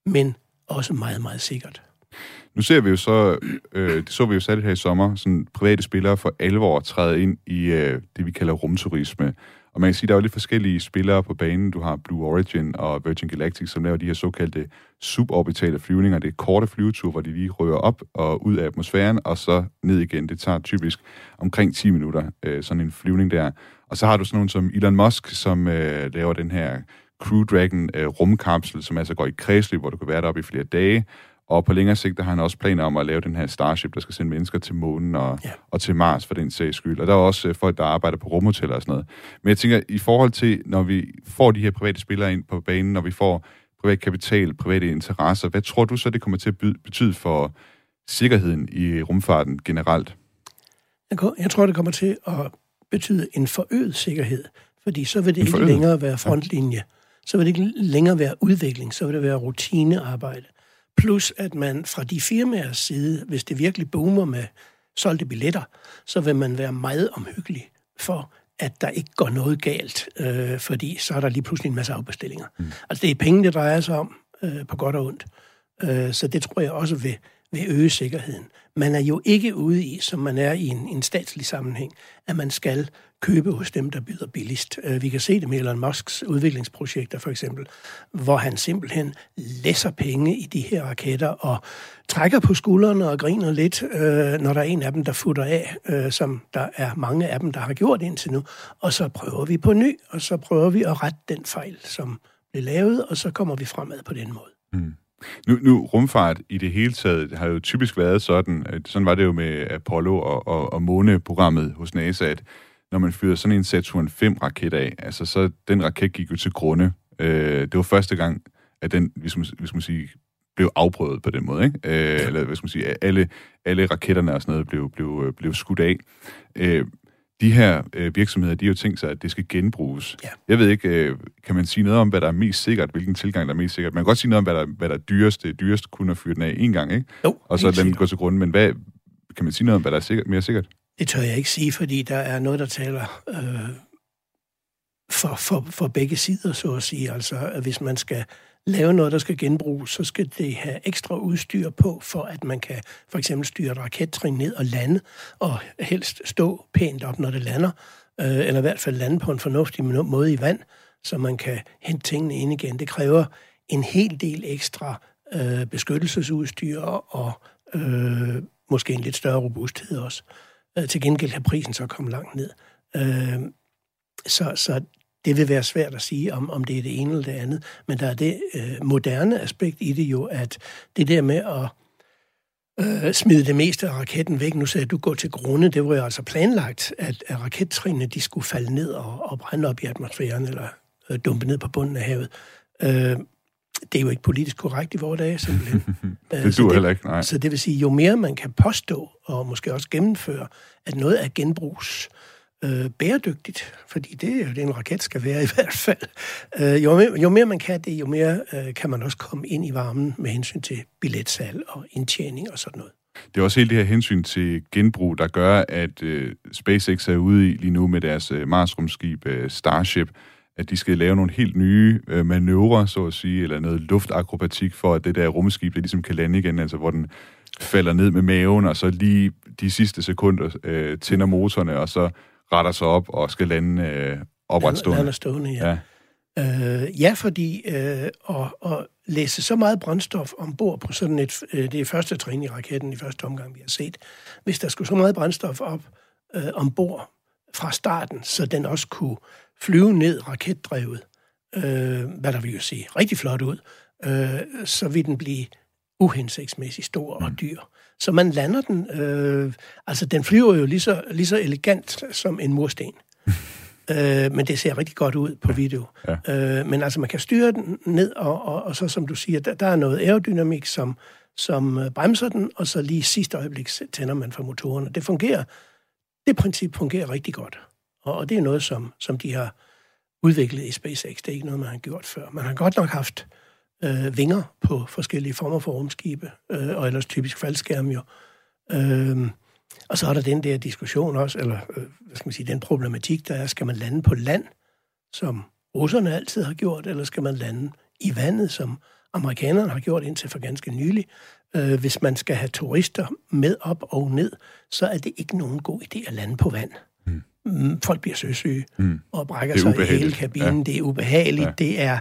men også meget, meget sikkert. Nu ser vi jo så, øh, det så vi jo særligt her i sommer, sådan private spillere for alvor træde ind i øh, det, vi kalder rumturisme. Og man kan sige, der er jo lidt forskellige spillere på banen. Du har Blue Origin og Virgin Galactic, som laver de her såkaldte suborbitale flyvninger. Det er korte flyveture, hvor de lige rører op og ud af atmosfæren, og så ned igen. Det tager typisk omkring 10 minutter, øh, sådan en flyvning der. Og så har du sådan nogen som Elon Musk, som øh, laver den her Crew Dragon øh, rumkapsel, som altså går i kredsløb, hvor du kan være deroppe i flere dage. Og på længere sigt der har han også planer om at lave den her Starship, der skal sende mennesker til månen og, Ja. ja. og til Mars for den sags skyld. Og der er også øh, folk, der arbejder på rumhoteller og sådan noget. Men jeg tænker, i forhold til, når vi får de her private spillere ind på banen, når vi får privat kapital, private interesser, hvad tror du så, det kommer til at betyde for sikkerheden i rumfarten generelt? Jeg tror, det kommer til at betyde en forøget sikkerhed, fordi så vil det ikke længere være frontlinje. Så vil det ikke længere være udvikling, så vil det være rutinearbejde. Plus at man fra de firmaers side, hvis det virkelig boomer med solgte billetter, så vil man være meget omhyggelig for, at der ikke går noget galt, øh, fordi så er der lige pludselig en masse afbestillinger. Mm. Altså det er penge, det drejer sig om, øh, på godt og ondt. Øh, så det tror jeg også vil, vil øge sikkerheden. Man er jo ikke ude i, som man er i en, en statslig sammenhæng, at man skal købe hos dem, der byder billigst. Øh, vi kan se det med Elon Musks udviklingsprojekter for eksempel, hvor han simpelthen læsser penge i de her raketter og trækker på skuldrene og griner lidt, øh, når der er en af dem, der futter af, øh, som der er mange af dem, der har gjort indtil nu. Og så prøver vi på ny, og så prøver vi at rette den fejl, som blev lavet, og så kommer vi fremad på den måde. Hmm. Nu, nu, rumfart i det hele taget har jo typisk været sådan, at sådan var det jo med Apollo og, og, og måneprogrammet hos NASA, at når man fyrede sådan en Saturn 5-raket af, altså så den raket gik jo til grunde. Øh, det var første gang, at den, hvis man, hvis man sige, blev afprøvet på den måde, ikke? Øh, eller hvad skal man sige, alle, alle raketterne og sådan noget blev, blev, blev skudt af. Øh, de her øh, virksomheder, de har jo tænkt sig, at det skal genbruges. Ja. Jeg ved ikke, øh, kan man sige noget om, hvad der er mest sikkert, hvilken tilgang der er mest sikkert? Man kan godt sige noget om, hvad der, hvad der er dyrest. Det er dyrest kun at fyre den af en gang, ikke? Jo, Og så lade den gå til grunden. Men hvad, kan man sige noget om, hvad der er sikkert, mere sikkert? Det tør jeg ikke sige, fordi der er noget, der taler øh, for, for, for begge sider, så at sige. Altså, at hvis man skal lave noget, der skal genbruges, så skal det have ekstra udstyr på, for at man kan for eksempel styre et rakettrin ned og lande, og helst stå pænt op, når det lander, øh, eller i hvert fald lande på en fornuftig måde i vand, så man kan hente tingene ind igen. Det kræver en hel del ekstra øh, beskyttelsesudstyr og øh, måske en lidt større robusthed også. Øh, til gengæld kan prisen så komme langt ned. Øh, så, så det vil være svært at sige, om, om det er det ene eller det andet. Men der er det øh, moderne aspekt i det jo, at det der med at, øh, smide det meste af raketten væk. Nu sagde du gå til grunde. Det var jo altså planlagt, at, at rakettrinene de skulle falde ned og, og brænde op i atmosfæren, eller øh, dumpe ned på bunden af havet. Øh, det er jo ikke politisk korrekt i vores dage, simpelthen. det duer heller ikke, nej. Så det vil sige, jo mere man kan påstå, og måske også gennemføre, at noget er genbrugs øh, bæredygtigt, fordi det er jo det, en raket skal være i hvert fald. Øh, jo, mere, jo mere man kan det, jo mere øh, kan man også komme ind i varmen med hensyn til billetsalg og indtjening og sådan noget. Det er også hele det her hensyn til genbrug, der gør, at øh, SpaceX er ude i lige nu med deres øh, Mars-rumskib øh, Starship, at de skal lave nogle helt nye øh, manøvrer, så at sige, eller noget luftakrobatik, for at det der rumskib, det ligesom kan lande igen, altså hvor den falder ned med maven, og så lige de sidste sekunder øh, tænder motorerne, og så retter sig op og skal lande øh, opretstående. Han er stående, ja. ja. Øh, ja, fordi øh, at, at læse så meget brændstof ombord på sådan et, øh, det er første trin i raketten i første omgang, vi har set, hvis der skulle så meget brændstof op øh, ombord fra starten, så den også kunne flyve ned raketdrevet, øh, hvad der vil jo se rigtig flot ud, øh, så vil den blive uhensigtsmæssigt stor og mm. dyr. Så man lander den, øh, altså den flyver jo lige så, lige så elegant som en mursten. øh, men det ser rigtig godt ud på video. Ja. Øh, men altså man kan styre den ned, og, og, og så som du siger, der, der er noget aerodynamik, som, som øh, bremser den, og så lige sidste øjeblik tænder man for motorerne. Det fungerer, det princip fungerer rigtig godt. Og, og det er noget, som, som de har udviklet i SpaceX. Det er ikke noget, man har gjort før. Man har godt nok haft øh, vinger på forskellige former for rumskibe, øh, og ellers typisk faldskærm jo. Øh, og så er der den der diskussion også, eller øh, hvad skal man sige, den problematik, der er, skal man lande på land, som russerne altid har gjort, eller skal man lande i vandet, som amerikanerne har gjort indtil for ganske nylig. Øh, hvis man skal have turister med op og ned, så er det ikke nogen god idé at lande på vand. Mm. folk bliver søsyge mm. og brækker sig i hele kabinen. Ja. Det er ubehageligt. Ja. Det er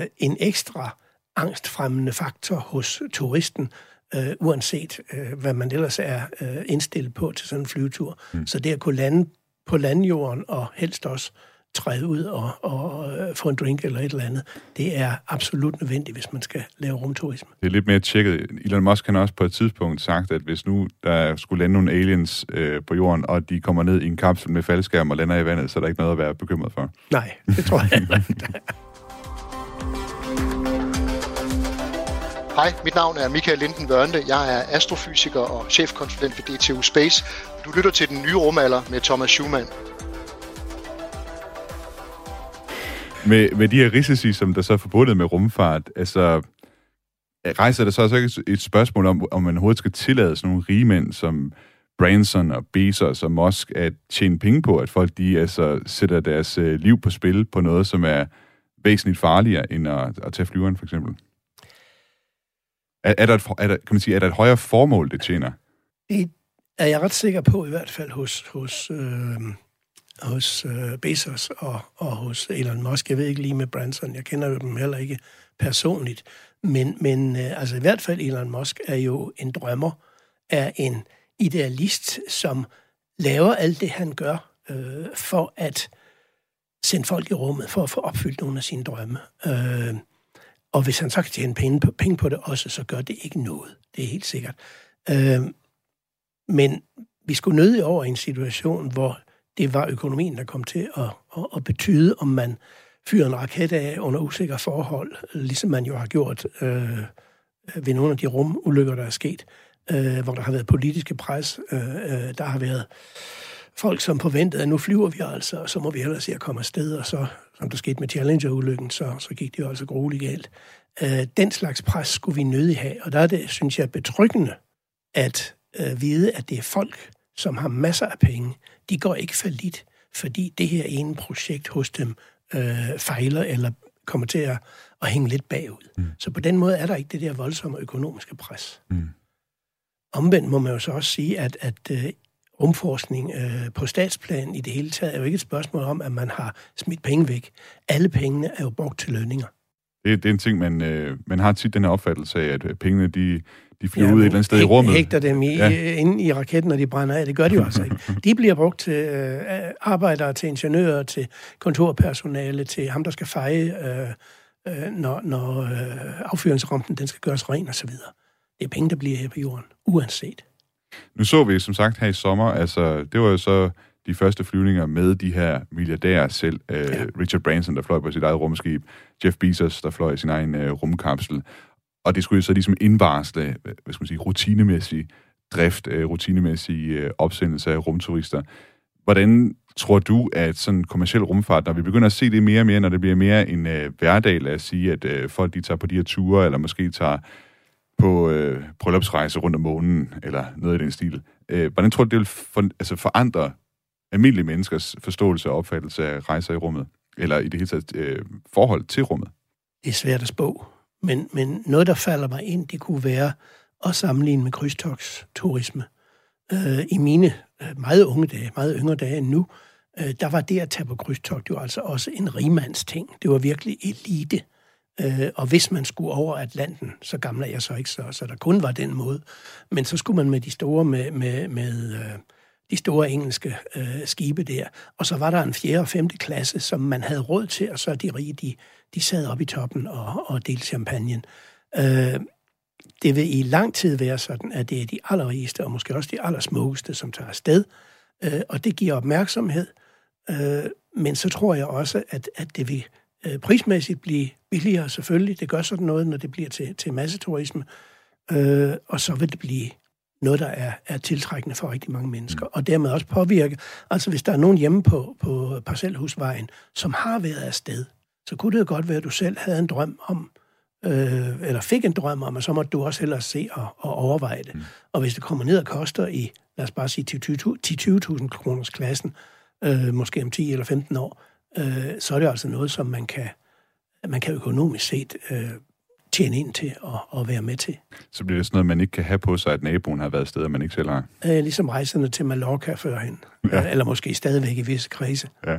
øh, en ekstra angstfremmende faktor hos turisten, øh, uanset øh, hvad man ellers er øh, indstillet på til sådan en flyvetur. Mm. Så det at kunne lande på landjorden og helst også træde ud og, og øh, få en drink eller et eller andet, det er absolut nødvendigt, hvis man skal lave rumturisme. Det er lidt mere tjekket. Elon Musk har også på et tidspunkt sagt, at hvis nu der skulle lande nogle aliens øh, på jorden, og de kommer ned i en kapsel med faldskærm og lander i vandet, så er der ikke noget at være bekymret for. Nej, det tror jeg ikke. Hej, mit navn er Michael Linden Vørnte. Jeg er astrofysiker og chefkonsulent for DTU Space. Du lytter til den nye rumalder med Thomas Schumann. Med, med de her risici, som der så er forbundet med rumfart, altså øh, rejser der så også ikke et spørgsmål om, om man overhovedet skal tillade sådan nogle rige mænd som Branson og Bezos og Musk at tjene penge på, at folk de altså sætter deres øh, liv på spil på noget, som er væsentligt farligere end at, at tage flyveren for eksempel? Er, er, der et, er, der, kan man sige, er der et højere formål, det tjener? Det er jeg ret sikker på, i hvert fald hos, hos, øh, hos øh, Bezos og, og hos Elon Musk. Jeg ved ikke lige med Branson, jeg kender jo dem heller ikke personligt. Men, men øh, altså i hvert fald Elon Musk er jo en drømmer, er en idealist, som laver alt det, han gør, øh, for at sende folk i rummet, for at få opfyldt nogle af sine drømme. Øh, og hvis han så kan tjene penge på, penge på det også, så gør det ikke noget. Det er helt sikkert. Øh, men vi skulle nødig over i en situation, hvor det var økonomien, der kom til at, at, at betyde, om man fyrer en raket af under usikre forhold, ligesom man jo har gjort øh, ved nogle af de rumulykker, der er sket, øh, hvor der har været politiske pres. Øh, øh der har været folk, som forventede, at nu flyver vi altså, og så må vi ellers se at komme afsted, og så, som der skete med Challenger-ulykken, så, så gik det jo altså grueligt galt. Øh, den slags pres skulle vi nødig have, og der er det, synes jeg, betryggende at øh, vide, at det er folk, som har masser af penge. De går ikke for lidt, fordi det her ene projekt hos dem øh, fejler eller kommer til at, at hænge lidt bagud. Mm. Så på den måde er der ikke det der voldsomme økonomiske pres. Mm. Omvendt må man jo så også sige, at, at øh, rumforskning øh, på statsplan i det hele taget er jo ikke et spørgsmål om, at man har smidt penge væk. Alle pengene er jo brugt til lønninger. Det, det er en ting, man, øh, man har tit den her opfattelse af, at pengene de, de flyver ja, ud et eller andet sted i rummet. hægter dem i, ja. inde i raketten, når de brænder af. Det gør de jo altså ikke. De bliver brugt til øh, arbejdere, til ingeniører, til kontorpersonale, til ham, der skal feje, øh, øh, når, når øh, affyringsrampen den skal gøres ren osv. Det er penge, der bliver her på jorden, uanset. Nu så vi som sagt her i sommer, altså det var jo så de første flyvninger med de her milliardærer selv. Øh, ja. Richard Branson, der fløj på sit eget rumskib. Jeff Bezos, der fløj i sin egen øh, rumkapsel. Og det skulle jo så ligesom indvarsle, hvad skal man sige, rutinemæssig drift, øh, rutinemæssig øh, opsendelse af rumturister. Hvordan tror du, at sådan kommersiel rumfart, når vi begynder at se det mere og mere, når det bliver mere en øh, hverdag, lad os sige, at øh, folk de tager på de her ture, eller måske tager på øh, bryllupsrejse rundt om månen, eller noget i den stil. Øh, hvordan tror du, det vil for, altså forandre almindelige menneskers forståelse og opfattelse af rejser i rummet? Eller i det hele taget øh, forhold til rummet? Det er svært at spå. Men, men noget, der falder mig ind, det kunne være at sammenligne med krydstogsturisme. Øh, I mine øh, meget unge dage, meget yngre dage end nu, øh, der var det at tage på krydstogt jo altså også en rimands ting. Det var virkelig elite. Øh, og hvis man skulle over Atlanten, så gammel er jeg så ikke så, så der kun var den måde. Men så skulle man med de store, med, med, med øh, de store engelske øh, skibe der. Og så var der en fjerde og femte klasse, som man havde råd til, og så de rige, de, de sad op i toppen og, og delte champagne. Øh, det vil i lang tid være sådan, at det er de allerrigeste, og måske også de allersmukkeste, som tager afsted, øh, og det giver opmærksomhed. Øh, men så tror jeg også, at, at det vil øh, prismæssigt blive billigere, selvfølgelig. Det gør sådan noget, når det bliver til, til masseturisme. Øh, og så vil det blive noget, der er, er tiltrækkende for rigtig mange mennesker, og dermed også påvirke. Altså, hvis der er nogen hjemme på, på Parcelhusvejen, som har været afsted, så kunne det jo godt være, at du selv havde en drøm om, øh, eller fik en drøm om, og så måtte du også hellere se og, og overveje det. Mm. Og hvis det kommer ned og koster i, lad os bare sige, 10-20.000 kroners klassen, øh, måske om 10 eller 15 år, øh, så er det altså noget, som man kan, man kan økonomisk set øh, tjene ind til og, og være med til. Så bliver det sådan noget, man ikke kan have på sig, at naboen har været steder, man ikke selv har? Øh, ligesom rejserne til Mallorca førhen. Ja. Eller måske stadigvæk i visse kredse. Ja.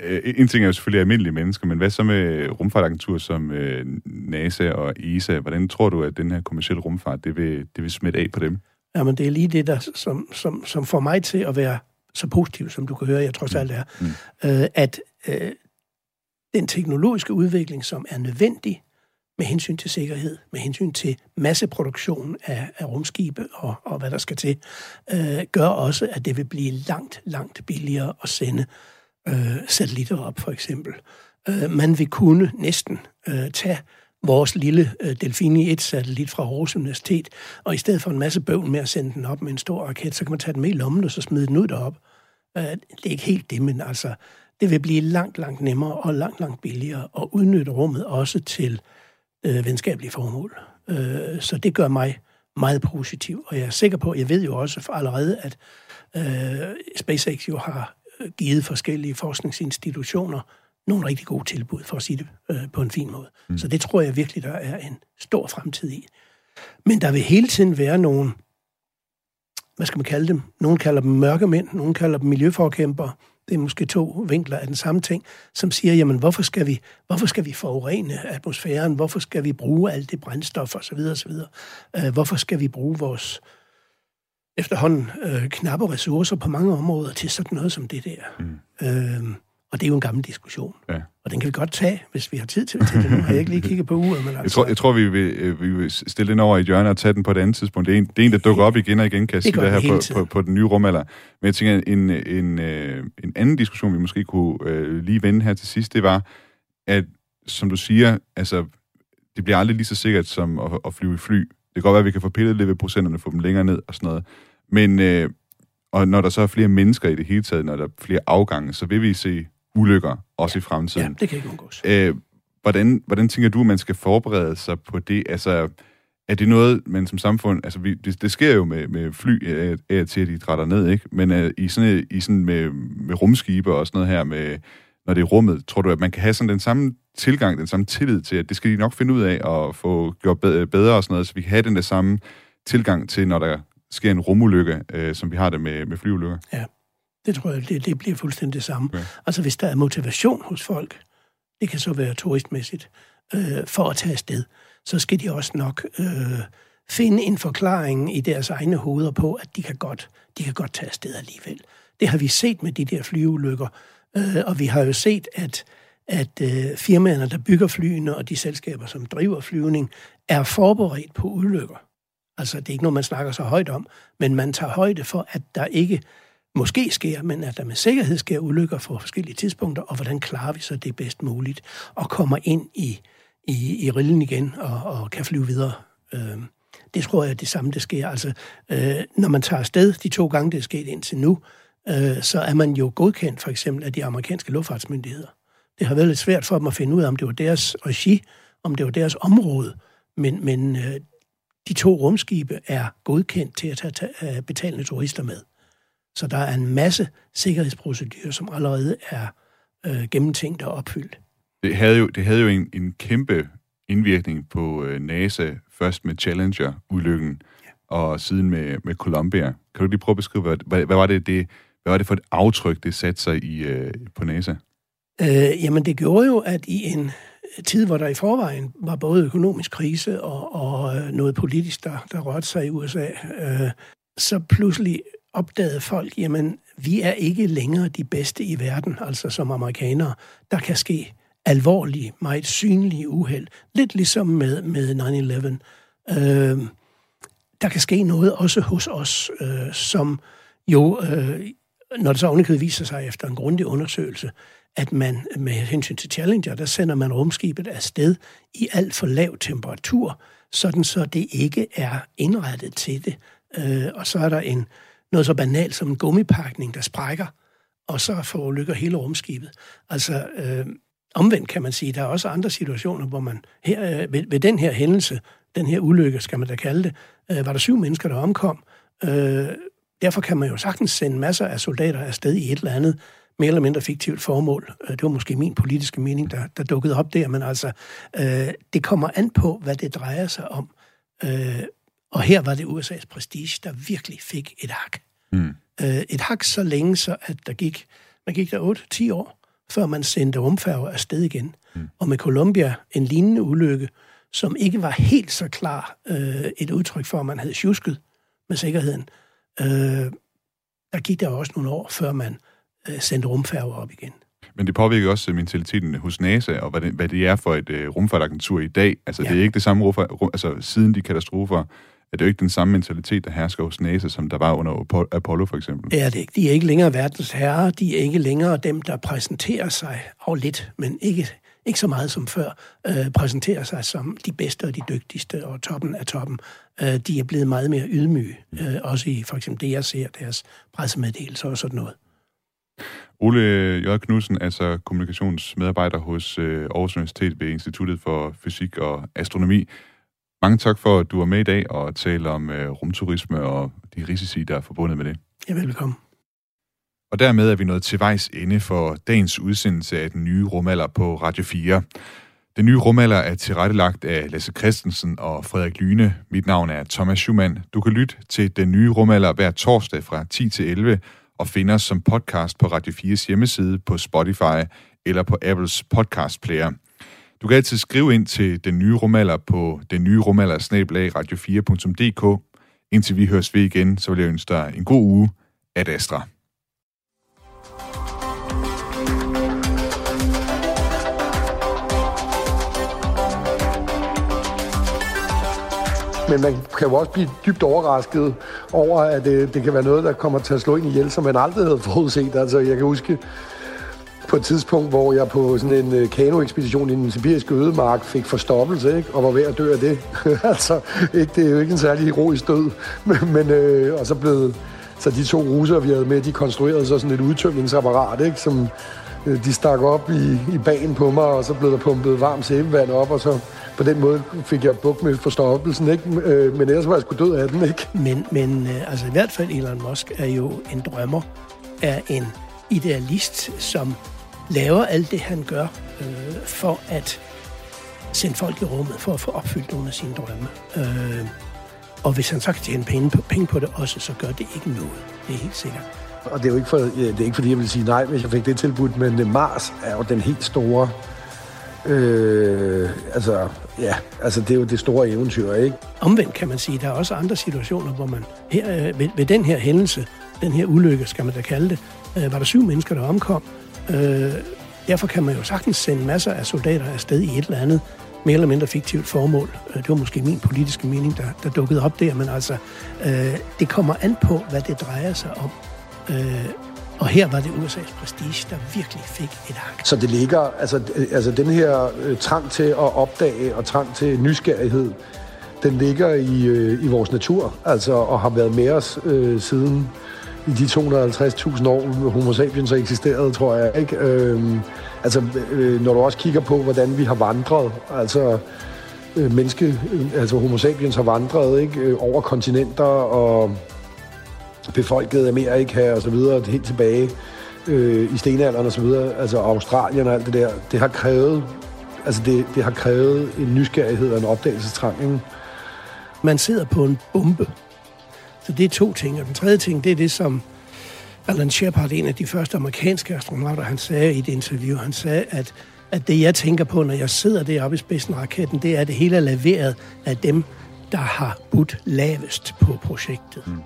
Øh, en ting er jo selvfølgelig almindelige mennesker, men hvad så med rumfartagenturer som øh, NASA og ESA? Hvordan tror du, at den her kommersielle rumfart, det vil, det vil smitte af på dem? Jamen, det er lige det, der, som, som, som får mig til at være så positiv, som du kan høre, jeg trods alt er, mm. øh, at øh, den teknologiske udvikling, som er nødvendig med hensyn til sikkerhed, med hensyn til masseproduktion af, af rumskibe og, og hvad der skal til, øh, gør også, at det vil blive langt, langt billigere at sende øh, satellitter op, for eksempel. Øh, man vil kunne næsten øh, tage vores lille øh, Delfini 1-satellit fra Aarhus Universitet, og i stedet for en masse bøvl med at sende den op med en stor raket, så kan man tage den med i lommen og så smide den ud derop. Øh, det er ikke helt det, men altså, det vil blive langt, langt nemmere og langt, langt billigere at udnytte rummet også til øh, venskabelige formål. Øh, så det gør mig meget positiv, og jeg er sikker på, jeg ved jo også allerede, at øh, SpaceX jo har givet forskellige forskningsinstitutioner nogle rigtig gode tilbud, for at sige det øh, på en fin måde. Mm. Så det tror jeg virkelig, der er en stor fremtid i. Men der vil hele tiden være nogle, hvad skal man kalde dem? Nogle kalder dem mørkemænd, nogle kalder dem miljøforkæmpere. Det er måske to vinkler af den samme ting, som siger, jamen hvorfor skal vi, hvorfor skal vi forurene atmosfæren? Hvorfor skal vi bruge alt det brændstof osv. osv.? Uh, hvorfor skal vi bruge vores efterhånden øh, knappe ressourcer på mange områder til sådan noget som det der. Mm. Øh, og det er jo en gammel diskussion. Ja. Og den kan vi godt tage, hvis vi har tid til, til det. Nu har jeg ikke lige kigget på uret. Men altså... jeg, tror, jeg tror, vi vil, øh, vi vil stille den over i hjørnet og tage den på et andet tidspunkt. Det er en, det er en der dukker op igen og igen, kan jeg sige, det her på, på, på den nye rumalder. Men jeg tænker, en, en, øh, en anden diskussion, vi måske kunne øh, lige vende her til sidst, det var, at som du siger, altså, det bliver aldrig lige så sikkert som at, at flyve i fly. Det kan godt være, at vi kan få pillet lidt ved procenterne, få dem længere ned og sådan noget. Men øh, og når der så er flere mennesker i det hele taget, når der er flere afgange, så vil vi se ulykker også ja. i fremtiden. Ja, det kan ikke undgås. Øh, hvordan, hvordan tænker du, at man skal forberede sig på det? Altså, er det noget, man som samfund... Altså, vi, det, det sker jo med, med fly af, af til, at de drætter ned, ikke? Men uh, i sådan, i sådan med, med rumskibe og sådan noget her, med, når det er rummet, tror du, at man kan have sådan den samme tilgang, den samme tillid til, at det skal de nok finde ud af og få gjort bedre og sådan noget, så vi kan have den der samme tilgang til, når der sker en rumulykke, øh, som vi har det med, med flyulykker. Ja, det tror jeg, det, det bliver fuldstændig det samme. Okay. Altså hvis der er motivation hos folk, det kan så være turistmæssigt, øh, for at tage afsted, så skal de også nok øh, finde en forklaring i deres egne hoveder på, at de kan godt, de kan godt tage afsted alligevel. Det har vi set med de der flyulykker, øh, og vi har jo set, at at øh, firmaerne, der bygger flyene, og de selskaber, som driver flyvning, er forberedt på ulykker. Altså, det er ikke noget, man snakker så højt om, men man tager højde for, at der ikke måske sker, men at der med sikkerhed sker ulykker for forskellige tidspunkter, og hvordan klarer vi så det bedst muligt, og kommer ind i, i, i rillen igen og, og kan flyve videre. Øh, det tror jeg er det samme, det sker. Altså, øh, når man tager afsted de to gange, det er sket indtil nu, øh, så er man jo godkendt for eksempel af de amerikanske luftfartsmyndigheder. Det har været lidt svært for dem at finde ud af, om det var deres regi, om det var deres område, men, men øh, de to rumskibe er godkendt til at tage, tage øh, betalende turister med. Så der er en masse sikkerhedsprocedurer, som allerede er øh, gennemtænkt og opfyldt. Det havde jo, det havde jo en, en kæmpe indvirkning på øh, NASA, først med Challenger-ulykken, ja. og siden med, med Columbia. Kan du lige prøve at beskrive, hvad, hvad, hvad, var, det, det, hvad var det for et aftryk, det satte sig i, øh, på NASA? Øh, jamen, det gjorde jo, at i en tid, hvor der i forvejen var både økonomisk krise og, og øh, noget politisk, der, der rørte sig i USA, øh, så pludselig opdagede folk, jamen, vi er ikke længere de bedste i verden, altså som amerikanere. Der kan ske alvorlige, meget synlige uheld. Lidt ligesom med, med 9-11. Øh, der kan ske noget også hos os, øh, som jo, øh, når det så ovenikøbet viser sig efter en grundig undersøgelse, at man med hensyn til Challenger, der sender man rumskibet afsted i alt for lav temperatur, sådan så det ikke er indrettet til det. Øh, og så er der en noget så banalt som en gummipakning, der sprækker, og så forulykker hele rumskibet. Altså, øh, omvendt kan man sige, der er også andre situationer, hvor man her, øh, ved, ved den her hændelse, den her ulykke, skal man da kalde det, øh, var der syv mennesker, der omkom. Øh, derfor kan man jo sagtens sende masser af soldater afsted i et eller andet mere eller mindre fiktivt formål. Øh, det var måske min politiske mening, der, der dukkede op der, men altså, øh, det kommer an på, hvad det drejer sig om. Øh, og her var det USA's prestige, der virkelig fik et hak. Mm. Øh, et hak så længe, så at der gik, man gik der 8-10 år, før man sendte rumfærger afsted igen. Mm. Og med Columbia en lignende ulykke, som ikke var helt så klar øh, et udtryk for, at man havde tjusket med sikkerheden. Øh, der gik der også nogle år, før man øh, sendte rumfærger op igen. Men det påvirker også mentaliteten hos NASA, og hvad det, hvad det er for et øh, rumfartagentur i dag. Altså, ja. det er ikke det samme rumfart, altså siden de katastrofer, er det jo ikke den samme mentalitet, der hersker hos NASA, som der var under Apollo for eksempel. Det er ikke. De er ikke længere verdens herrer. De er ikke længere dem, der præsenterer sig, og lidt, men ikke, ikke så meget som før, øh, præsenterer sig som de bedste og de dygtigste og toppen af toppen. Øh, de er blevet meget mere ydmyge, øh, også i for eksempel det, jeg ser, deres pressemeddelelser og sådan noget. Ole J. Knudsen, altså kommunikationsmedarbejder hos øh, Aarhus Universitet ved Instituttet for Fysik og Astronomi. Mange tak for, at du er med i dag og taler om øh, rumturisme og de risici, der er forbundet med det. Ja, velkommen. Og dermed er vi nået til vejs ende for dagens udsendelse af den nye rumalder på Radio 4. Den nye rumalder er tilrettelagt af Lasse Christensen og Frederik Lyne. Mit navn er Thomas Schumann. Du kan lytte til den nye rumalder hver torsdag fra 10 til 11 og finde os som podcast på Radio 4's hjemmeside, på Spotify eller på Apples podcast player. Du kan altid skrive ind til den nye rumalder på den nye rumalder radio4.dk. Indtil vi høres ved igen, så vil jeg ønske dig en god uge. Ad Astra. Men man kan jo også blive dybt overrasket over, at det, det kan være noget, der kommer til at slå ind i hjælp, som man aldrig havde forudset. Altså, jeg kan huske, på et tidspunkt, hvor jeg på sådan en øh, kanoekspedition i den sibiriske ødemark fik forstoppelse, ikke? og var ved at dø af det. altså, ikke, det er jo ikke en særlig heroisk død, men, men øh, og så blev så de to ruser, vi havde med, de konstruerede så sådan et udtømningsapparat, ikke? som øh, de stak op i, i bagen på mig, og så blev der pumpet varmt sæbevand op, og så på den måde fik jeg bukt med forstoppelsen, ikke? Øh, men ellers var jeg sgu død af den, ikke? Men, men øh, altså i hvert fald Elon Musk er jo en drømmer, er en idealist, som laver alt det, han gør, øh, for at sende folk i rummet, for at få opfyldt nogle af sine drømme. Øh, og hvis han så kan tjene penge på, penge på det også, så gør det ikke noget. Det er helt sikkert. Og det er jo ikke, for, det er ikke fordi, jeg vil sige nej, hvis jeg fik det tilbudt, men øh, Mars er jo den helt store... Øh, altså, ja, altså det er jo det store eventyr, ikke? Omvendt kan man sige, der er også andre situationer, hvor man her, øh, ved, ved den her hændelse, den her ulykke, skal man da kalde det, øh, var der syv mennesker, der omkom. Øh, derfor kan man jo sagtens sende masser af soldater afsted i et eller andet mere eller mindre fiktivt formål. Øh, det var måske min politiske mening, der, der dukkede op der, men altså, øh, det kommer an på, hvad det drejer sig om. Øh, og her var det USA's prestige, der virkelig fik et hak. Så det ligger, altså, altså den her øh, trang til at opdage og trang til nysgerrighed, den ligger i, øh, i vores natur, altså, og har været med os øh, siden i de 250.000 år, homo sapiens har eksisteret, tror jeg. Ikke? Øhm, altså, øh, når du også kigger på, hvordan vi har vandret, altså øh, menneske, øh, altså homo sapiens har vandret ikke? Øh, over kontinenter og befolket Amerika og så videre, helt tilbage øh, i stenalderen og så videre, altså Australien og alt det der, det har krævet, altså det, det har krævet en nysgerrighed og en opdagelsestrang. Ikke? Man sidder på en bombe. Så det er to ting. Og den tredje ting, det er det, som Alan Shepard, en af de første amerikanske astronauter, han sagde i et interview, han sagde, at, at det, jeg tænker på, når jeg sidder deroppe i spidsen af raketten, det er, at det hele er leveret af dem, der har budt lavest på projektet. Mm.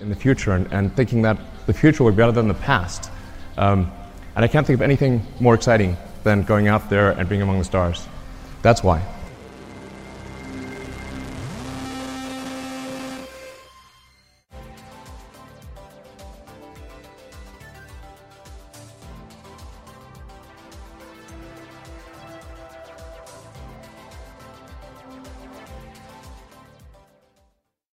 in the future and, and thinking that the future will be better than the past. Um, and I can't think of anything more exciting than going out there and being among the stars. That's why.